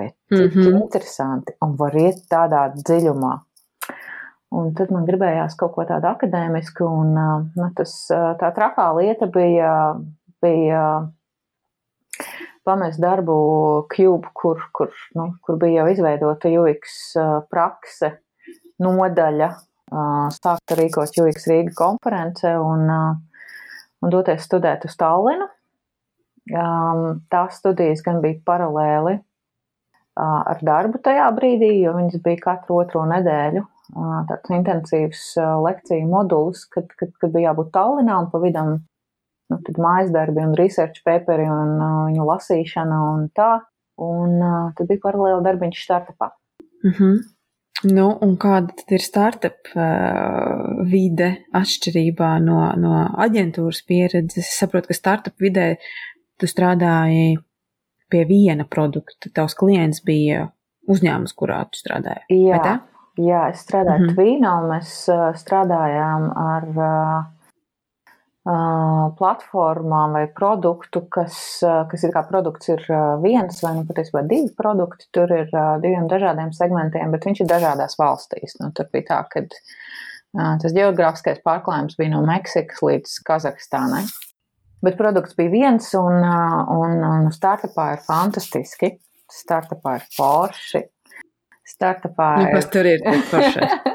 bet mm -hmm. interesanti un var iet tādā dziļumā. Un tad man gribējās kaut ko tādu akadēmisku, un uh, nu, tas, tā trakā lieta bija, bija pamest darbu Cube, kur, kur, nu, kur bija jau izveidota UX prakse nodaļa, sākt rīkot UX Rīga konference un, un doties studēt uz Tallinu. Tās studijas gan bija paralēli ar darbu tajā brīdī, jo viņas bija katru otro nedēļu. Tāds intensīvs lekciju modulis, kad, kad, kad bija jābūt Tallinā un pa vidam nu, mājas darbi un research paperi un uh, viņu lasīšana un tā. Un uh, tad bija paralēli darbiņš startupā. Mm -hmm. Nu, un kāda tad ir startup uh, vide atšķirībā no, no aģentūras pieredzes? Es saprotu, ka startup vidē tu strādāji pie viena produkta. Tavs klients bija uzņēmums, kurā tu strādāji. Jā, jā es strādāju mm -hmm. Tvīnā, un mēs uh, strādājām ar uh, platformām vai produktu, kas, kas ir kā produkts, ir viens vai nu patiesībā divi produkti. Tur ir diviem dažādiem segmentiem, bet viņš ir dažādās valstīs. Nu, tur bija tā, ka tas geogrāfiskais pārklājums bija no Meksikas līdz Kazahstānai. Bet produkts bija viens, un, un, un startupā ir fantastiski. Startupā ir forši. Startupā nu, ir. Nu, kas tur ir forši?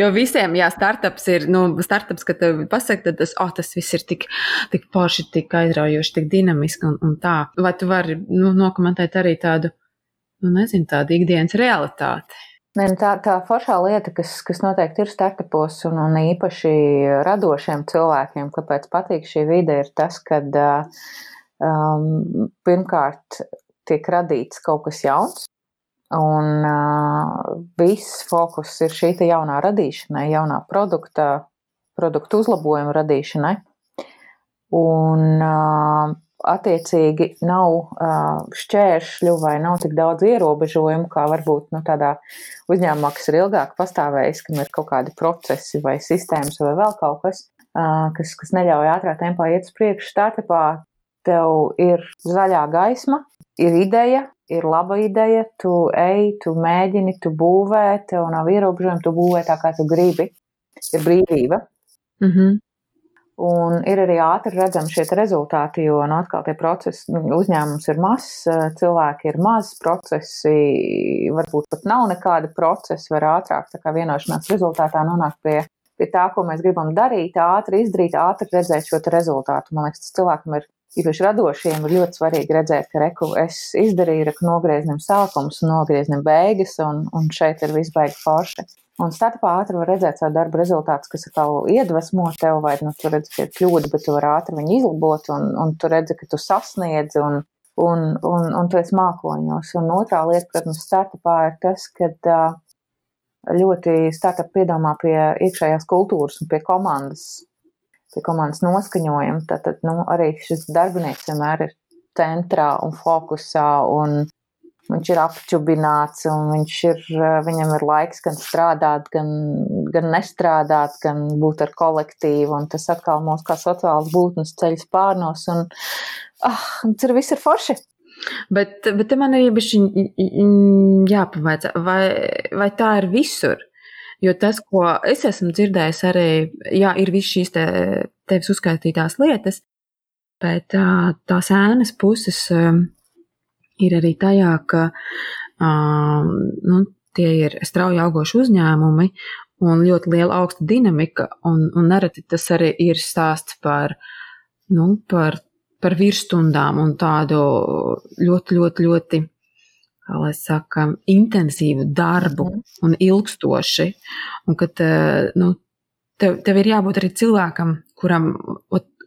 Jo visiem, jā, startups ir, nu, startups, kad tev pasaka, tad tas, oh, tas viss ir tik, tik forši, tik aizraujoši, tik dinamiski un, un tā. Vai tu vari, nu, nokomentēt arī tādu, nu, nezinu, tādu ikdienas realitāti? Nē, nu, tā, tā foršā lieta, kas, kas noteikti ir startupos un, un īpaši radošiem cilvēkiem, kāpēc patīk šī vide, ir tas, ka um, pirmkārt tiek radīts kaut kas jauns, Un uh, viss fokus ir šī jaunā radīšanai, jaunā produkta, produktu uzlabojuma radīšanai. Un uh, attiecīgi nav uh, šķēršļu vai nav tik daudz ierobežojumu, kā varbūt nu, tādā uzņēmumā, kas ir ilgāk pastāvējis, kam ir kaut kādi procesi vai sistēmas vai vēl kaut kas, uh, kas, kas neļauj ātrā tempā iet uz priekšu. Startupā tev ir zaļā gaisma, ir ideja, ir laba ideja, tu ej, tu mēģini, tu būvē, tev nav ierobežojumi, tu būvē tā, kā tu gribi. Ir brīvība. Mm -hmm. Un ir arī ātri redzami šie rezultāti, jo nu, atkal tie procesi, nu, uzņēmums ir mazs, cilvēki ir maz, procesi varbūt pat nav nekādi procesi, var ātrāk tā kā vienošanās rezultātā nonākt pie, pie tā, ko mēs gribam darīt, ātri izdarīt, ātri redzēt šo rezultātu. Man liekas, tas cilvēkam ir īpaši radošiem ir ļoti svarīgi redzēt, ka reku es izdarīju, reku nogrieznim sākums un nogrieznim beigas, un, un šeit ir viss baigi forši. Un startupā ātri var redzēt savu darbu rezultātus, kas atkal iedvesmo tev, vai nu, tu redzi, ka ir kļūda, bet tu vari ātri viņu izlabot, un, un tu redzi, ka tu sasniedzi, un, un, un, un tu esi mākoņos. Un otrā lieta, protams, startupā ir tas, ka ļoti startup piedomā pie iekšējās kultūras un pie komandas pie komandas noskaņojuma, tad, tad nu, arī šis darbinieks vienmēr ir centrā un fokusā, un viņš ir apčubināts, un viņš ir, viņam ir laiks gan strādāt, gan, gan nestrādāt, gan būt ar kolektīvu, un tas atkal mūs kā sociāls būtnes ceļas pārnos, un ah, ir viss ir forši. Bet, bet man ir jāpavaicā, vai, vai tā ir visur? Jo tas, ko es esmu dzirdējis, arī jā, ir visas šīs te, tevis uzskaitītās lietas, bet tās ēnas puses ir arī tajā, ka nu, tie ir strauji augoši uzņēmumi un ļoti liela augsta dinamika, un, un nereti tas arī ir stāsts par, nu, par, par virsstundām un tādu ļoti, ļoti, ļoti kā lai saka, intensīvu darbu mm. un ilgstoši. Un kad, eh, nu, tev, tev ir jābūt arī cilvēkam, kuram,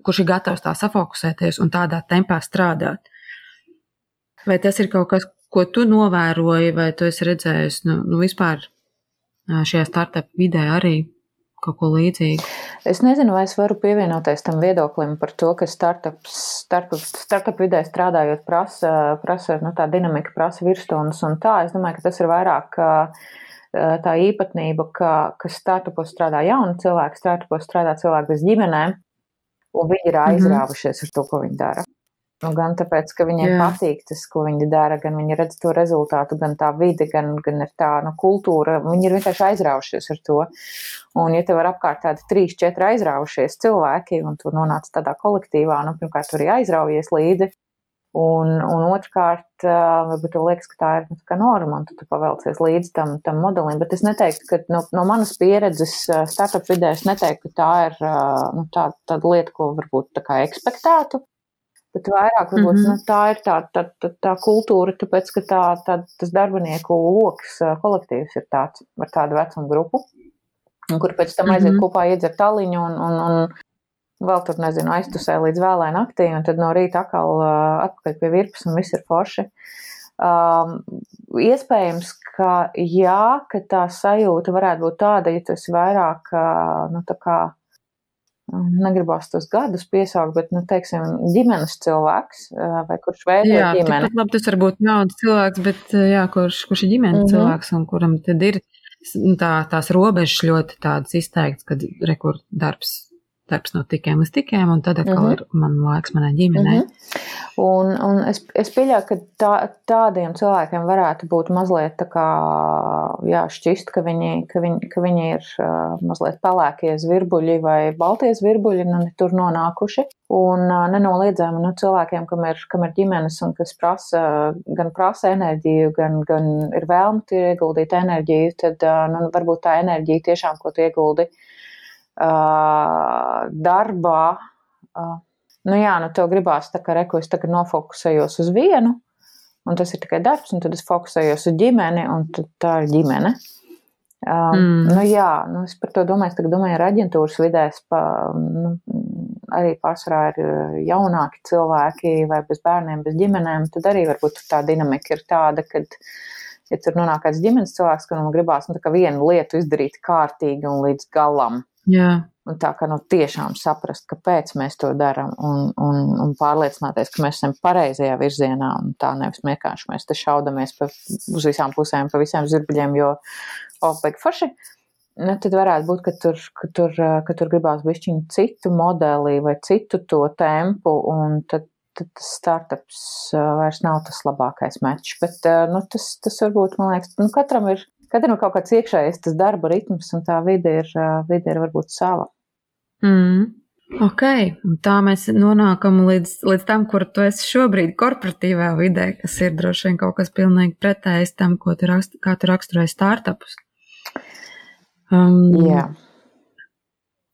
kurš ir gatavs tā safokusēties un tādā tempā strādāt. Vai tas ir kaut kas, ko tu novēroji, vai tu esi redzējis, nu, nu vispār eh, šajā startup vidē arī kaut ko līdzīgu? Es nezinu, vai es varu pievienoties tam viedoklim par to, ka startups, startup, startup vidē strādājot prasa, prasa nu, tā dinamika, prasa virsstundas un tā. Es domāju, ka tas ir vairāk tā īpatnība, ka, ka startupos strādā jauni cilvēki, startupos strādā cilvēki bez ģimenēm, un viņi ir mhm. aizrāvušies mm -hmm. ar to, ko viņi dara. Nu, gan tāpēc, ka viņiem Jā. patīk tas, ko viņi dara, gan viņi redz to rezultātu, gan tā vide, gan, gan ir tā nu, kultūra. Viņi ir vienkārši aizraujušies ar to. Un, ja tev ir apkārt tādi trīs, četri aizraujušies cilvēki, un tu nonāc tādā kolektīvā, nu, pirmkārt, tur arī aizraujies līdzi. Un, un otrkārt, varbūt tev liekas, ka tā ir nu, tā norma, un tu, tu pavelcies līdz tam, tam modelim. Bet es neteiktu, ka no, no manas pieredzes startup vidē es neteiktu, ka tā ir nu, tā, tāda lieta, ko varbūt tā kā ekspektētu bet vairāk varbūt, mm -hmm. nu, tā ir tā, tā, tā, tā kultūra, tāpēc, ka tā, tā, tas darbinieku lokus kolektīvs ir tāds ar tādu vecumu grupu, kur pēc tam aiziet mm -hmm. kopā iedzert taliņu un, un, un vēl tur, nezinu, aiztusē līdz vēlai naktī, un tad no rīta atkal atpakaļ pie virpas un viss ir forši. Um, iespējams, ka jā, ka tā sajūta varētu būt tāda, ja tas vairāk, nu, tā kā negribās tos gadus piesaukt, bet, nu, teiksim, ģimenes cilvēks, vai kurš veido jā, ģimeni. Jā, labi, tas var būt jauns cilvēks, bet, jā, kurš, kurš ir ģimenes mm -hmm. cilvēks un kuram tad ir tā, tās robežas ļoti tādas izteiktas, kad rekur darbs darbs no tikiem līdz tikiem, un tad atkal mm -hmm. ir man laiks manai ģimenei. Mm -hmm. Un, un es, es pieļauju, ka tā, tādiem cilvēkiem varētu būt mazliet tā kā, jā, šķist, ka viņi, ka viņi, ka viņi ir uh, mazliet pelēkie zvirbuļi vai baltie zvirbuļi, nu, tur nonākuši. Un uh, nenoliedzami nu, cilvēkiem, kam ir, kam ir ģimenes un kas prasa, gan prasa enerģiju, gan, gan ir vēlme ieguldīt enerģiju, tad uh, nu, varbūt tā enerģija tiešām, ko tu ieguldi, uh, darbā, nu jā, nu tev gribās tā kā reku, es tagad nofokusējos uz vienu, un tas ir tikai darbs, un tad es fokusējos uz ģimeni, un tā ir ģimene. Um, mm. Nu, jā, nu, es par to domāju. Tagad domāju, ar aģentūras vidēs pa, nu, arī pārsvarā ir jaunāki cilvēki vai bez bērniem, bez ģimenēm. Tad arī varbūt tā dinamika ir tāda, ka, ja tur nonāk kāds ģimenes cilvēks, kuram gribās nu, vienu lietu izdarīt kārtīgi un līdz galam, Jā. Un tā kā nu, tiešām saprast, kāpēc mēs to darām, un, un, un pārliecināties, ka mēs esam pareizajā virzienā, un tā nevis vienkārši mēs te šaudamies pa, uz visām pusēm, pa visiem zirbuļiem, jo, oh, beig forši. Nu, tad varētu būt, ka tur, ka tur, ka tur gribās bišķiņu citu modeli vai citu to tempu, un tad, tad tas startups vairs nav tas labākais mečs. Bet nu, tas, tas varbūt, man liekas, nu, katram ir katram ir kaut kāds iekšējs tas darba ritms, un tā vide ir, vide ir varbūt sava. Mm. Ok, un tā mēs nonākam līdz, līdz tam, kur tu esi šobrīd korporatīvā vidē, kas ir droši vien kaut kas pilnīgi pretējs tam, ko tu, rakst, tu raksturoji startupus. Um, jā.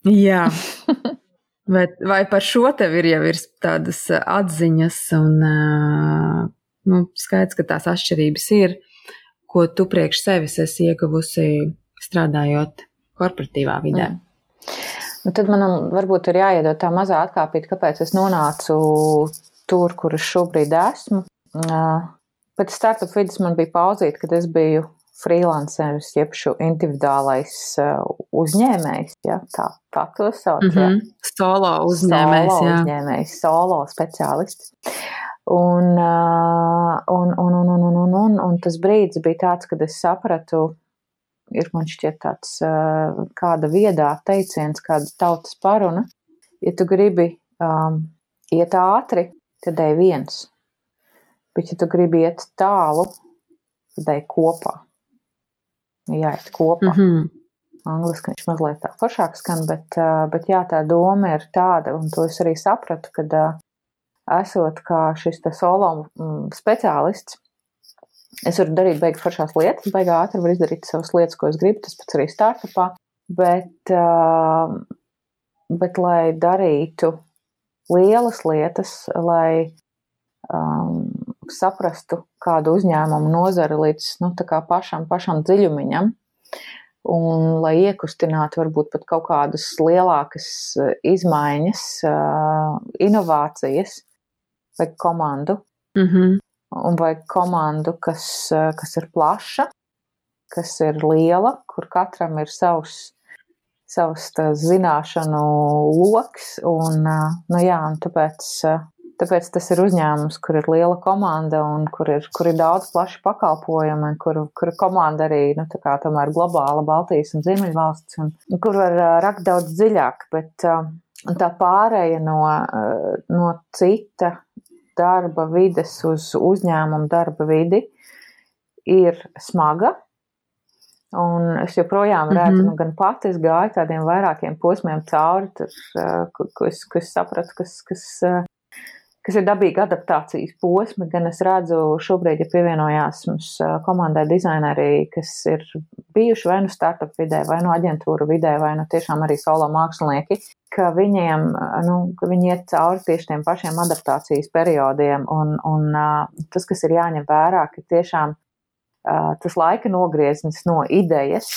Jā. vai, vai par šo tev ir jau ir tādas atziņas un nu, skaidrs, ka tās atšķirības ir ko tu priekš sevis esi ieguvusi strādājot korporatīvā vidē? Mm. Nu, tad man varbūt ir jāiedod tā mazā atkāpīta, kāpēc es nonācu tur, kur es šobrīd esmu. Pēc startup vidas man bija pauzīt, kad es biju freelanceris, jeb šo individuālais uzņēmējs, ja, tā, tā to sauc. Mm -hmm. ja. Solo uzņēmējs, solo jā. uzņēmējs, solo speciālists. Un, un, un, un, un, un, un, un, un tas brīdis bija tāds, kad es sapratu, ir man šķiet tāds kāda viedā teiciens, kāda tautas paruna. Ja tu gribi um, iet ātri, tad ej viens. Bet, ja tu gribi iet tālu, tad ej kopā. Jāiet kopā. Mm -hmm. Angliski viņš mazliet tā foršāk skan, bet, bet jā, tā doma ir tāda, un to es arī sapratu, kad esot kā šis solo mm, speciālists, es varu darīt beigas foršās lietas, beigā ātri var izdarīt savas lietas, ko es gribu, tas pats arī startupā, bet, bet lai darītu lielas lietas, lai um, saprastu kādu uzņēmumu nozari līdz nu, pašam, pašam dziļumiņam, un lai iekustinātu varbūt pat kaut kādas lielākas izmaiņas, inovācijas, vajag komandu. Mm -hmm. Un vajag komandu, kas, kas ir plaša, kas ir liela, kur katram ir savs, savs zināšanu loks. Un, nu jā, un tāpēc, tāpēc tas ir uzņēmums, kur ir liela komanda un kur ir, kur ir daudz plaši pakalpojumi, kur, kur komanda arī nu, tomēr globāla Baltijas un Ziemeļvalsts, un, kur var rakt daudz dziļāk. Bet, tā pārēja no, no cita darba vides uz uzņēmumu darba vidi ir smaga. Un es joprojām redzu, mm -hmm. nu, gan pati es gāju tādiem vairākiem posmiem cauri, tur, es, ko es sapratu, kas, kas, kas ir dabīga adaptācijas posmi, gan es redzu šobrīd, ja pievienojās mums komandai dizaineri, kas ir bijuši vai nu startup vidē, vai nu aģentūra vidē, vai nu tiešām arī solo mākslinieki, ka viņiem, nu, ka viņi iet cauri tieši tiem pašiem adaptācijas periodiem, un, un tas, kas ir jāņem vērā, ka tiešām tas laika nogrieznis no idejas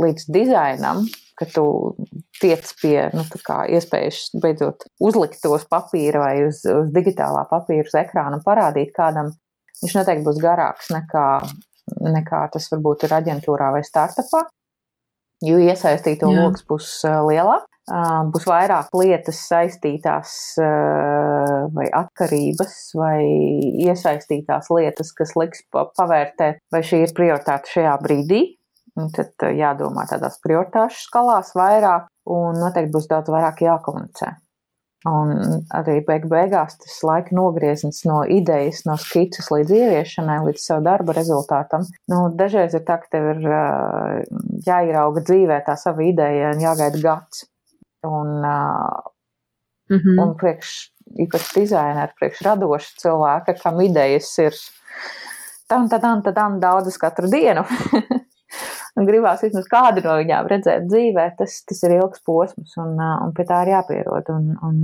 līdz dizainam, ka tu tiec pie, nu, iespējas beidzot uzlikt tos papīra vai uz, uz digitālā papīra uz ekrāna un parādīt kādam, viņš noteikti būs garāks nekā, nekā tas varbūt ir aģentūrā vai startupā, jo iesaistīto lokus būs lielāks. Būs vairāk lietas saistītās vai atkarības vai iesaistītās lietas, kas liks pavērtēt, vai šī ir prioritāte šajā brīdī. Un tad jādomā tādās prioritāšu skalās vairāk, un noteikti būs daudz vairāk jākomunicē. Un arī beig beigās tas laika nogrieznis no idejas, no skices līdz ieviešanai, līdz savu darba rezultātam. Nu, dažreiz ir tā, ka tev ir jāierauga dzīvē tā sava ideja un jāgaida gads. Un, mm -hmm. un priekš, īpaši dizaineru, priekš radoša cilvēka, kam idejas ir tam, tam, tam daudzas katru dienu. un gribās vismaz kādu no viņām redzēt dzīvē, tas, tas ir ilgs posms, un, un pie tā ir jāpierod. Un, un,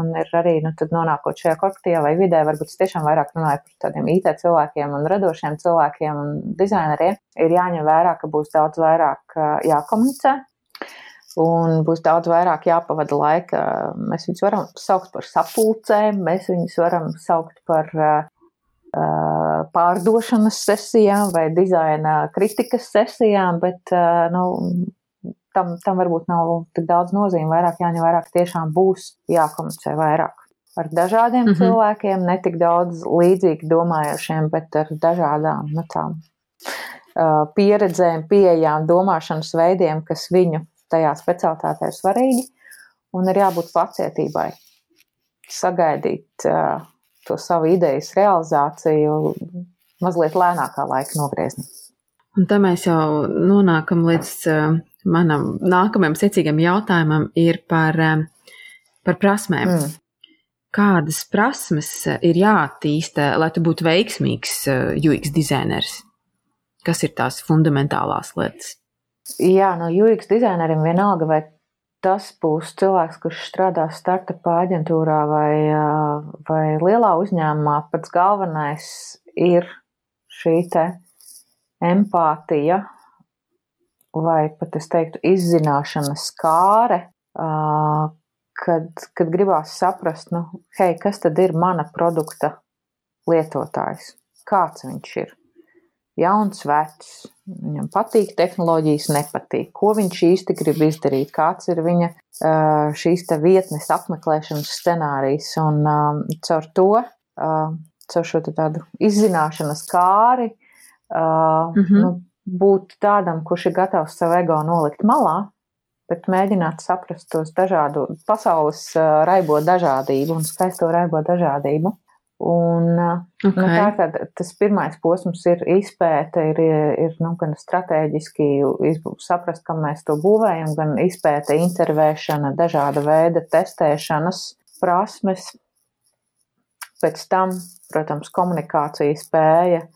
un ir arī, nu, tad nonākot šajā korporatīvā vai vidē, varbūt es tiešām vairāk runāju par tādiem IT cilvēkiem un radošiem cilvēkiem un dizaineriem, ir jāņem vērā, ka būs daudz vairāk jākomunicē. Un būs daudz vairāk jāpavada laika. Mēs viņus varam saukt par sapulcēm, mēs viņus varam saukt par pārdošanas sesijām vai dizaina kritikas sesijām, bet nu, tam, tam varbūt nav tik daudz nozīme. Vairāk jāņem vērā, ka tiešām būs jākomunicē vairāk ar dažādiem mm -hmm. cilvēkiem, ne tik daudz līdzīgi domājošiem, bet ar dažādām nu, tām, pieredzēm, pieejām, domāšanas veidiem, kas viņu tajā specialitātē ir svarīgi. Un ir jābūt pacietībai, sagaidīt uh, to savu idejas realizāciju mazliet lēnākā laika nogriezni. Un tā mēs jau nonākam līdz manam nākamajam secīgam jautājumam ir par, par prasmēm. Mm. Kādas prasmes ir jāattīsta, lai tu būtu veiksmīgs UX dizainers? Kas ir tās fundamentālās lietas? Jā, no UX dizaineriem vienalga, vai tas būs cilvēks, kurš strādā startupā aģentūrā vai, vai lielā uzņēmumā, pats galvenais ir šī empātija vai pat es teiktu izzināšanas kāre, kad, kad gribās saprast, nu, hei, kas tad ir mana produkta lietotājs? Kāds viņš ir? jauns, vecs, viņam patīk tehnoloģijas, nepatīk, ko viņš īsti grib izdarīt, kāds ir viņa šīs vietnes apmeklēšanas scenārijs. Un caur to, caur šo tādu izzināšanas kāri, mm -hmm. nu, būt tādam, kurš ir gatavs savu ego nolikt malā, bet mēģināt saprast tos dažādu pasaules raibo dažādību un skaisto raibo dažādību. Un, okay. nu, tā tad tas pirmais posms ir izpēte, ir, ir nu, gan strateģiski saprast, kam mēs to būvējam, gan izpēte, intervēšana, dažāda veida testēšanas prasmes. Pēc tam, protams, komunikācija spēja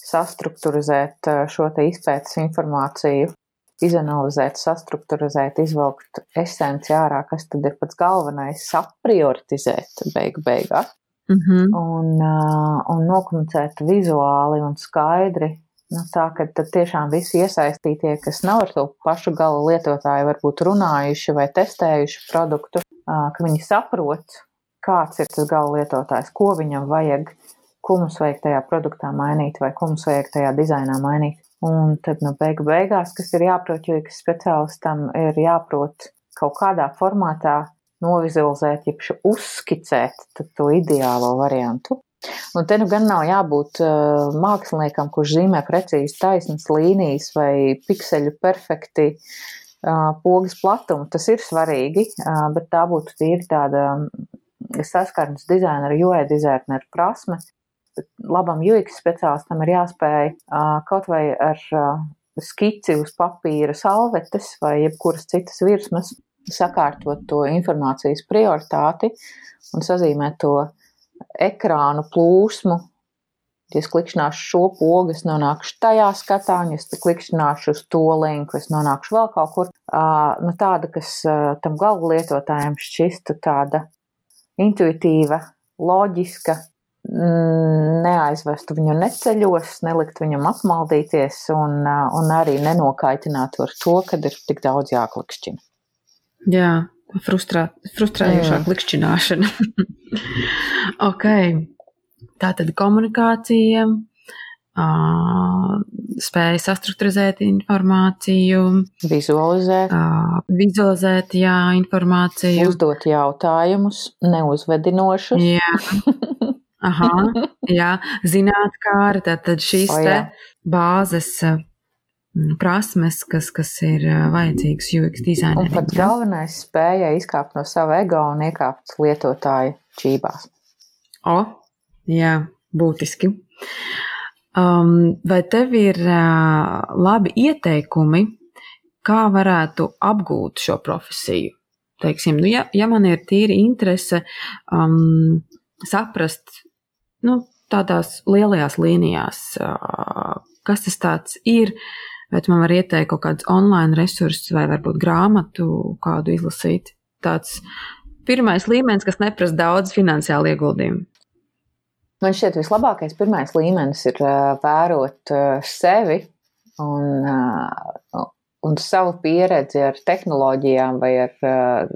sastruktūrizēt šo te izpētes informāciju, izanalizēt, sastruktūrizēt, izvilkt esenci ārā, kas tad ir pats galvenais, saprioritizēt beigu beigās mm -hmm. un, un nokomunicēt vizuāli un skaidri. Nu, tā ka tiešām visi iesaistītie, kas nav ar to pašu gala lietotāju, varbūt runājuši vai testējuši produktu, ka viņi saprot, kāds ir tas gala lietotājs, ko viņam vajag, ko mums vajag tajā produktā mainīt vai ko mums vajag tajā dizainā mainīt. Un tad, nu, beigu beigās, kas ir jāprot, jo ik speciālistam ir jāprot kaut kādā formātā novizualizēt, jeb uzskicēt to ideālo variantu. Un te nu gan nav jābūt uh, māksliniekam, kurš zīmē precīzi taisnas līnijas vai pikseļu perfekti uh, pogas platumu. Tas ir svarīgi, uh, bet tā būtu tīri tāda saskarnes dizainera, UI dizainera prasme. Labam UX speciālistam ir jāspēj kaut vai ar skici uz papīra salvetes vai jebkuras citas virsmas sakārtot to informācijas prioritāti un sazīmēt to ekrānu plūsmu. Ja es klikšķināšu šo pogu, es nonākšu tajā skatā, un ja es klikšķināšu uz to linku, es nonākšu vēl kaut kur. Nu, tāda, kas tam galvu lietotājiem šķistu tāda intuitīva, loģiska, mm, neaizvestu viņu neceļos, nelikt viņam apmaldīties un, un arī nenokaitināt ar to, kad ir tik daudz jāklikšķina. Jā, frustrā, frustrējošā klikšķināšana. ok. Tātad komunikācija, spēja sastruktūrizēt informāciju, vizualizēt, vizualizēt jā, informāciju, uzdot jautājumus, neuzvedinošus. Jā. Aha, jā, zināt, kā arī tad šīs o, te bāzes prasmes, kas, kas ir vajadzīgas UX dizainerim. Un pat galvenais spēja izkāpt no sava ego un iekāpt lietotāju čībās. O, jā, būtiski. Um, vai tev ir uh, labi ieteikumi, kā varētu apgūt šo profesiju? Teiksim, nu, ja, ja man ir tīri interese um, saprast, nu, tādās lielajās līnijās, uh, kas tas ir, vai tu man vari ieteikt kaut kādus online resursus vai varbūt grāmatu kādu izlasīt. Tāds pirmais līmenis, kas neprasa daudz finansiālu ieguldījumu. Man šķiet, vislabākais pirmais līmenis ir vērot sevi un, un savu pieredzi ar tehnoloģijām vai ar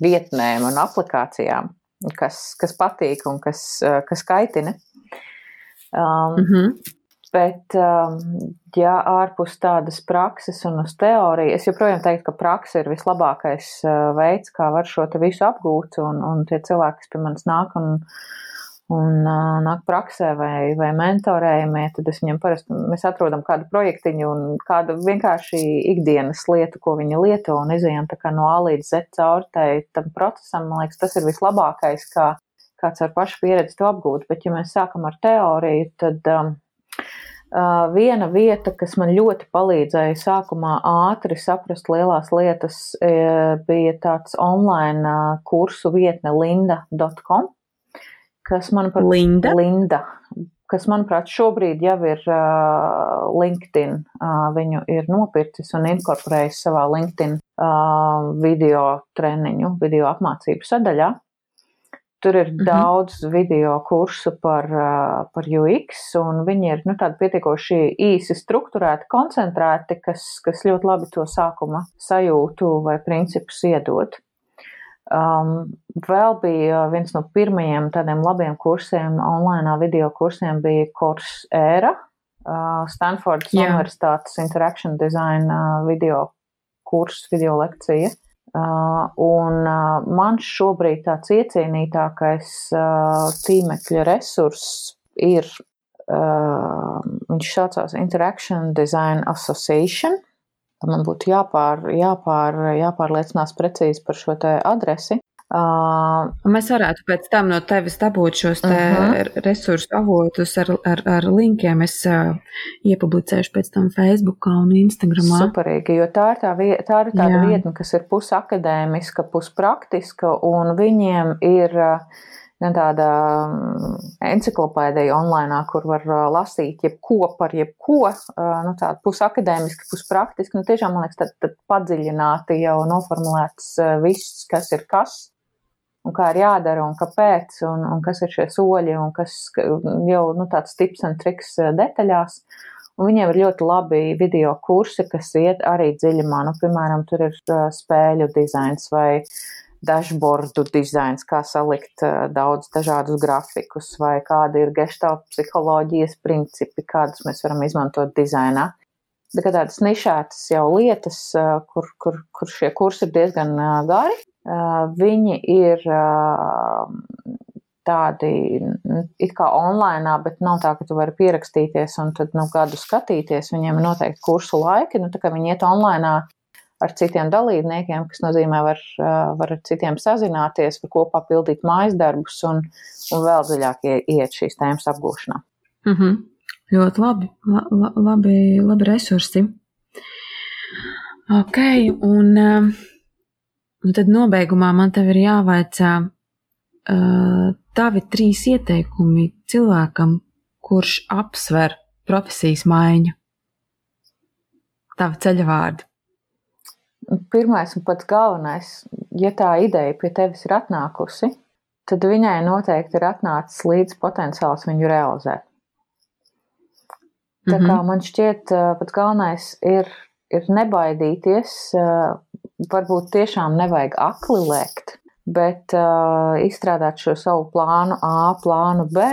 vietnēm un aplikācijām, kas, kas patīk un kas, kas kaitina. Um, mm -hmm. Bet, ja ārpus tādas prakses un uz teoriju, es joprojām teiktu, ka praksa ir vislabākais veids, kā var šo visu apgūt, un, un tie cilvēki, kas pie manis nāk un, un uh, nāk praksē vai, vai mentorējumie, tad es viņam parasti, mēs atrodam kādu projektiņu un kādu vienkārši ikdienas lietu, ko viņi lieto un izējām tā kā no A līdz Z cauri tai, tam procesam, man liekas, tas ir vislabākais, kā kāds ar pašu pieredzi to apgūt, bet ja mēs sākam ar teoriju, tad um, uh, viena vieta, kas man ļoti palīdzēja sākumā ātri saprast lielās lietas, bija tāds online kursu vietne linda.com kas manuprāt, Linda. Linda kas, manuprāt, šobrīd jau ir uh, LinkedIn. Uh, viņu ir nopircis un inkorporējis savā LinkedIn uh, video treniņu, video apmācību sadaļā. Tur ir -hmm. daudz video kursu par, par UX, un viņi ir nu, pietiekoši īsi strukturēti, koncentrēti, kas, kas ļoti labi to sākuma sajūtu vai principus iedod. Um, vēl bija viens no pirmajiem tādiem labiem kursiem, online video kursiem, bija kurs ēra, uh, Stanfordas. Universitātes Interaction Design uh, video kurs, video lekcija. Uh, un uh, man šobrīd tāds iecienītākais uh, tīmekļa resurss ir, viņš saucās Interaction Design Association man būtu jāpār, jāpār, jāpārliecinās precīzi par šo adresi. Uh, mēs varētu pēc tam no tevis dabūt šos te uh mhm. -huh. resursu avotus ar, ar, ar linkiem. Es uh, iepublicēšu pēc tam Facebookā un Instagramā. Superīgi, jo tā ir, tā, tā ir tāda Jā. vietne, kas ir pusakadēmiska, puspraktiska, un viņiem ir gan tāda enciklopēdija online, kur var lasīt jebko par jebko, nu, tāda pusakadēmiski, puspraktiski, nu, tiešām, man liekas, tad, tad padziļināti jau noformulēts viss, kas ir kas, un kā ir jādara, un kāpēc, un, un kas ir šie soļi, un kas jau, nu, tāds tips un triks detaļās. Un viņiem ir ļoti labi video kursi, kas iet arī dziļumā. Nu, piemēram, tur ir spēļu dizains vai dashboardu dizains, kā salikt eh, daudz dažādus grafikus, vai kādi ir gestalt psiholoģijas principi, kādus mēs varam izmantot dizainā. Bet tādas nišētas jau lietas, eh, kur, kur, kur šie kursi ir diezgan eh, gari, viņi ir tādi it kā online, bet nav tā, ka tu vari pierakstīties un tad nu, gadu skatīties. Viņiem ir noteikti kursu laiki, nu, tā kā viņi iet online ar citiem dalībniekiem, kas nozīmē, var, var ar citiem sazināties, var kopā pildīt mājas darbus un, un vēl dziļāk iet šīs tēmas apgūšanā. Mm -hmm. Ļoti labi, la, la, labi, labi resursi. Ok, un, un tad nobeigumā man tev ir jāvaicā uh, tavi trīs ieteikumi cilvēkam, kurš apsver profesijas maiņu. Tava ceļa vārdi pirmais un pats galvenais, ja tā ideja pie tevis ir atnākusi, tad viņai noteikti ir atnācis līdz potenciāls viņu realizēt. Tā kā mhm. man šķiet, pats galvenais ir, ir nebaidīties, varbūt tiešām nevajag akli lēkt, bet uh, izstrādāt šo savu plānu A, plānu B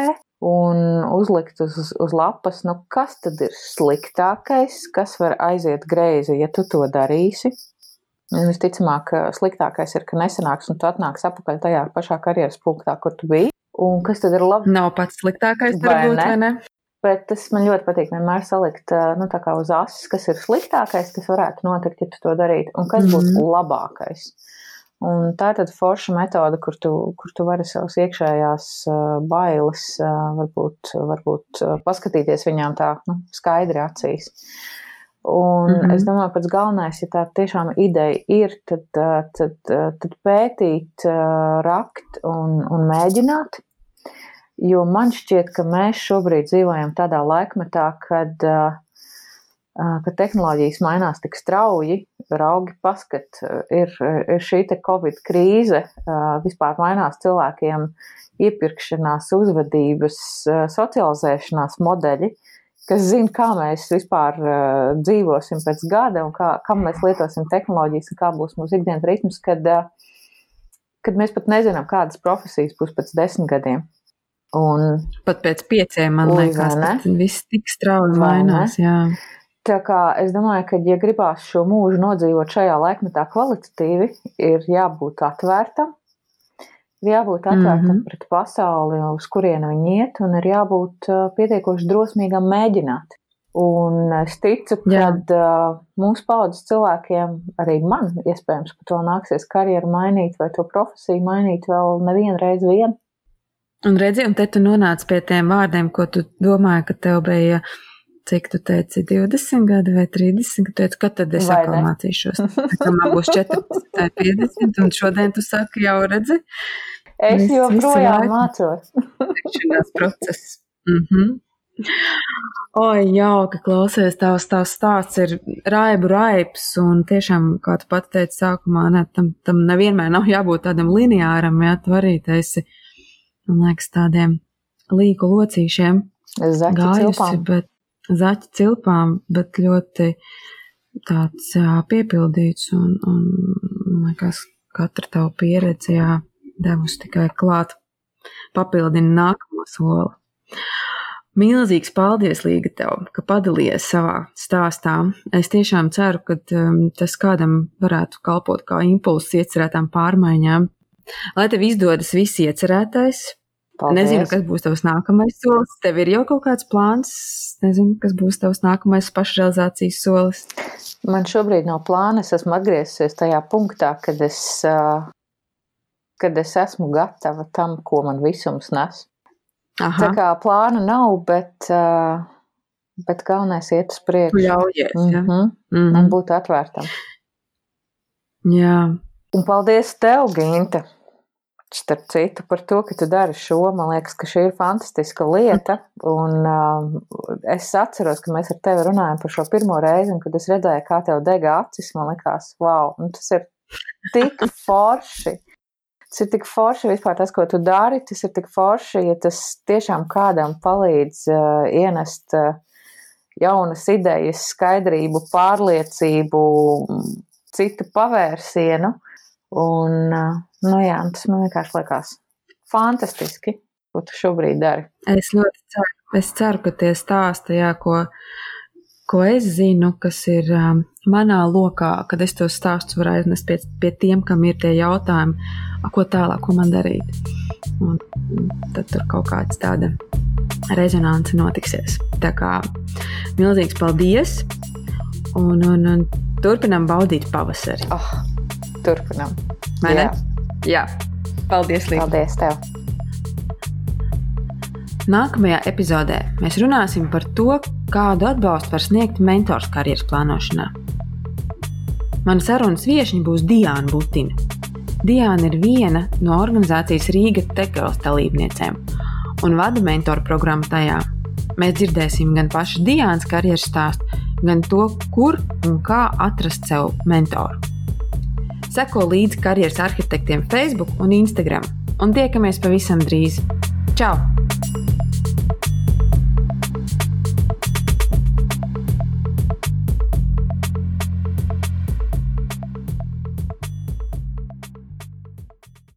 un uzlikt uz, uz lapas, nu, kas tad ir sliktākais, kas var aiziet greizi, ja tu to darīsi. Visticamāk, sliktākais ir, ka nesanāks un tu atnāks atpakaļ tajā pašā karjeras punktā, kur tu biji. Un kas tad ir labi? Nav pats sliktākais, varbūt, vai ne? Bet tas man ļoti patīk vienmēr salikt nu, uz asis, kas ir sliktākais, kas varētu notikt, ja tu to darītu, un kas mm -hmm. būs mhm. labākais. Un tā ir tāda forša metode, kur tu, kur tu vari savas iekšējās bailes, varbūt, varbūt paskatīties viņām tā nu, skaidri acīs. Un mm -hmm. es domāju, pats galvenais, ja tā tiešām ideja ir, tad, tad, tad pētīt, rakt un, un mēģināt. Jo man šķiet, ka mēs šobrīd dzīvojam tādā laikmetā, kad uh, ka tehnoloģijas mainās tik strauji, raugi paskat, ir, ir šī Covid krīze, vispār mainās cilvēkiem iepirkšanās, uzvedības, socializēšanās modeļi, kas zina, kā mēs vispār dzīvosim pēc gada un kā, kam mēs lietosim tehnoloģijas un kā būs mūsu ikdienas ritms, kad, kad mēs pat nezinām, kādas profesijas būs pēc desmit gadiem. Un, pat pēc pieciem, man liekas, tas viss tik strauji mainās. Tā kā es domāju, ka, ja gribās šo mūžu nodzīvot šajā laikmetā kvalitatīvi, ir jābūt atvērtam, ir jābūt atvērtam mm -hmm. pret pasauli, uz kurienu viņi iet, un ir jābūt pietiekoši drosmīgam mēģināt. Un es ticu, ka uh, mūsu paudzes cilvēkiem, arī man, iespējams, ka to nāksies karjeru mainīt vai to profesiju mainīt vēl nevienu reizi vien. Un redzi, un te tu nonāc pie tiem vārdiem, ko tu domāji, ka tev bija uh, cik tu teici, 20 gadi vai 30, tu teici, kad tad es atkal mācīšos. Tad man būs 14 vai 50, un šodien tu saki, jau redzi. Es Viss, joprojām mācos. Šis process. Mm -hmm. Oi, jauka klausies, tavs, tavs stāsts ir raibu raips, un tiešām, kā tu pat teici sākumā, ne, tam, tam nevienmēr nav jābūt tādam lineāram, jā, tu arī taisi, man liekas, tādiem līku locīšiem. Gājusi, bet zaķa cilpām, bet ļoti tāds jā, piepildīts un, un man liekas, katra tava pieredze jā, devusi tikai klāt, papildina nākamo soli. Milzīgs paldies, Līga, tev, ka padalījies savā stāstā. Es tiešām ceru, ka um, tas kādam varētu kalpot kā impulss iecerētām pārmaiņām. Lai tev izdodas viss iecerētais, Paldies. Nezinu, kas būs tavs nākamais solis. Tev ir jau kaut kāds plāns, nezinu, kas būs tavs nākamais pašrealizācijas solis. Man šobrīd nav plāna. Es esmu atgriezusies tajā punktā, kad es, kad es esmu gatava tam, ko man visums nes. Aha. Tā kā plāna nav, bet, bet galvenais iet uz priekšu. Ļaujies, mm -hmm. ja? mm -hmm. Un būt atvērtam. Jā. Un paldies tev, Ginta! Starp citu, par to, ka tu dari šo, man liekas, ka šī ir fantastiska lieta. Un uh, es atceros, ka mēs ar tevi runājam par šo pirmo reizi, un kad es redzēju, kā tev dega acis, man liekas, wow, nu, tas ir tik forši. Tas ir tik forši vispār tas, ko tu dari. Tas ir tik forši, ja tas tiešām kādam palīdz uh, ienest uh, jaunas idejas, skaidrību, pārliecību, citu pavērsienu. Un, nu jā, tas man vienkārši liekas fantastiski, ko tu šobrīd dari. Es ļoti ceru, es ceru ka tie stāsti, jā, ko, ko es zinu, kas ir um, manā lokā, kad es tos stāstus varu aiznest pie, pie tiem, kam ir tie jautājumi, ko tālāk, ko man darīt. Un tad tur kaut kāds tāda rezonance notiksies. Tā kā milzīgs paldies! Un, un, un turpinām baudīt pavasari. Oh turpinām. Vai ne? Jā. Paldies, Līta. Paldies tev. Nākamajā epizodē mēs runāsim par to, kādu atbalstu var sniegt mentors karjeras plānošanā. Mana sarunas viesiņa būs Diana Butina. Diana ir viena no organizācijas Rīga Tekels dalībniecēm un vada mentoru programmu tajā. Mēs dzirdēsim gan pašu Dienas karjeras stāstu, gan to, kur un kā atrast sev mentoru. Seko līdzi karjeras arhitektiem Facebook un Instagram, un tiekamies pavisam drīz. Čau!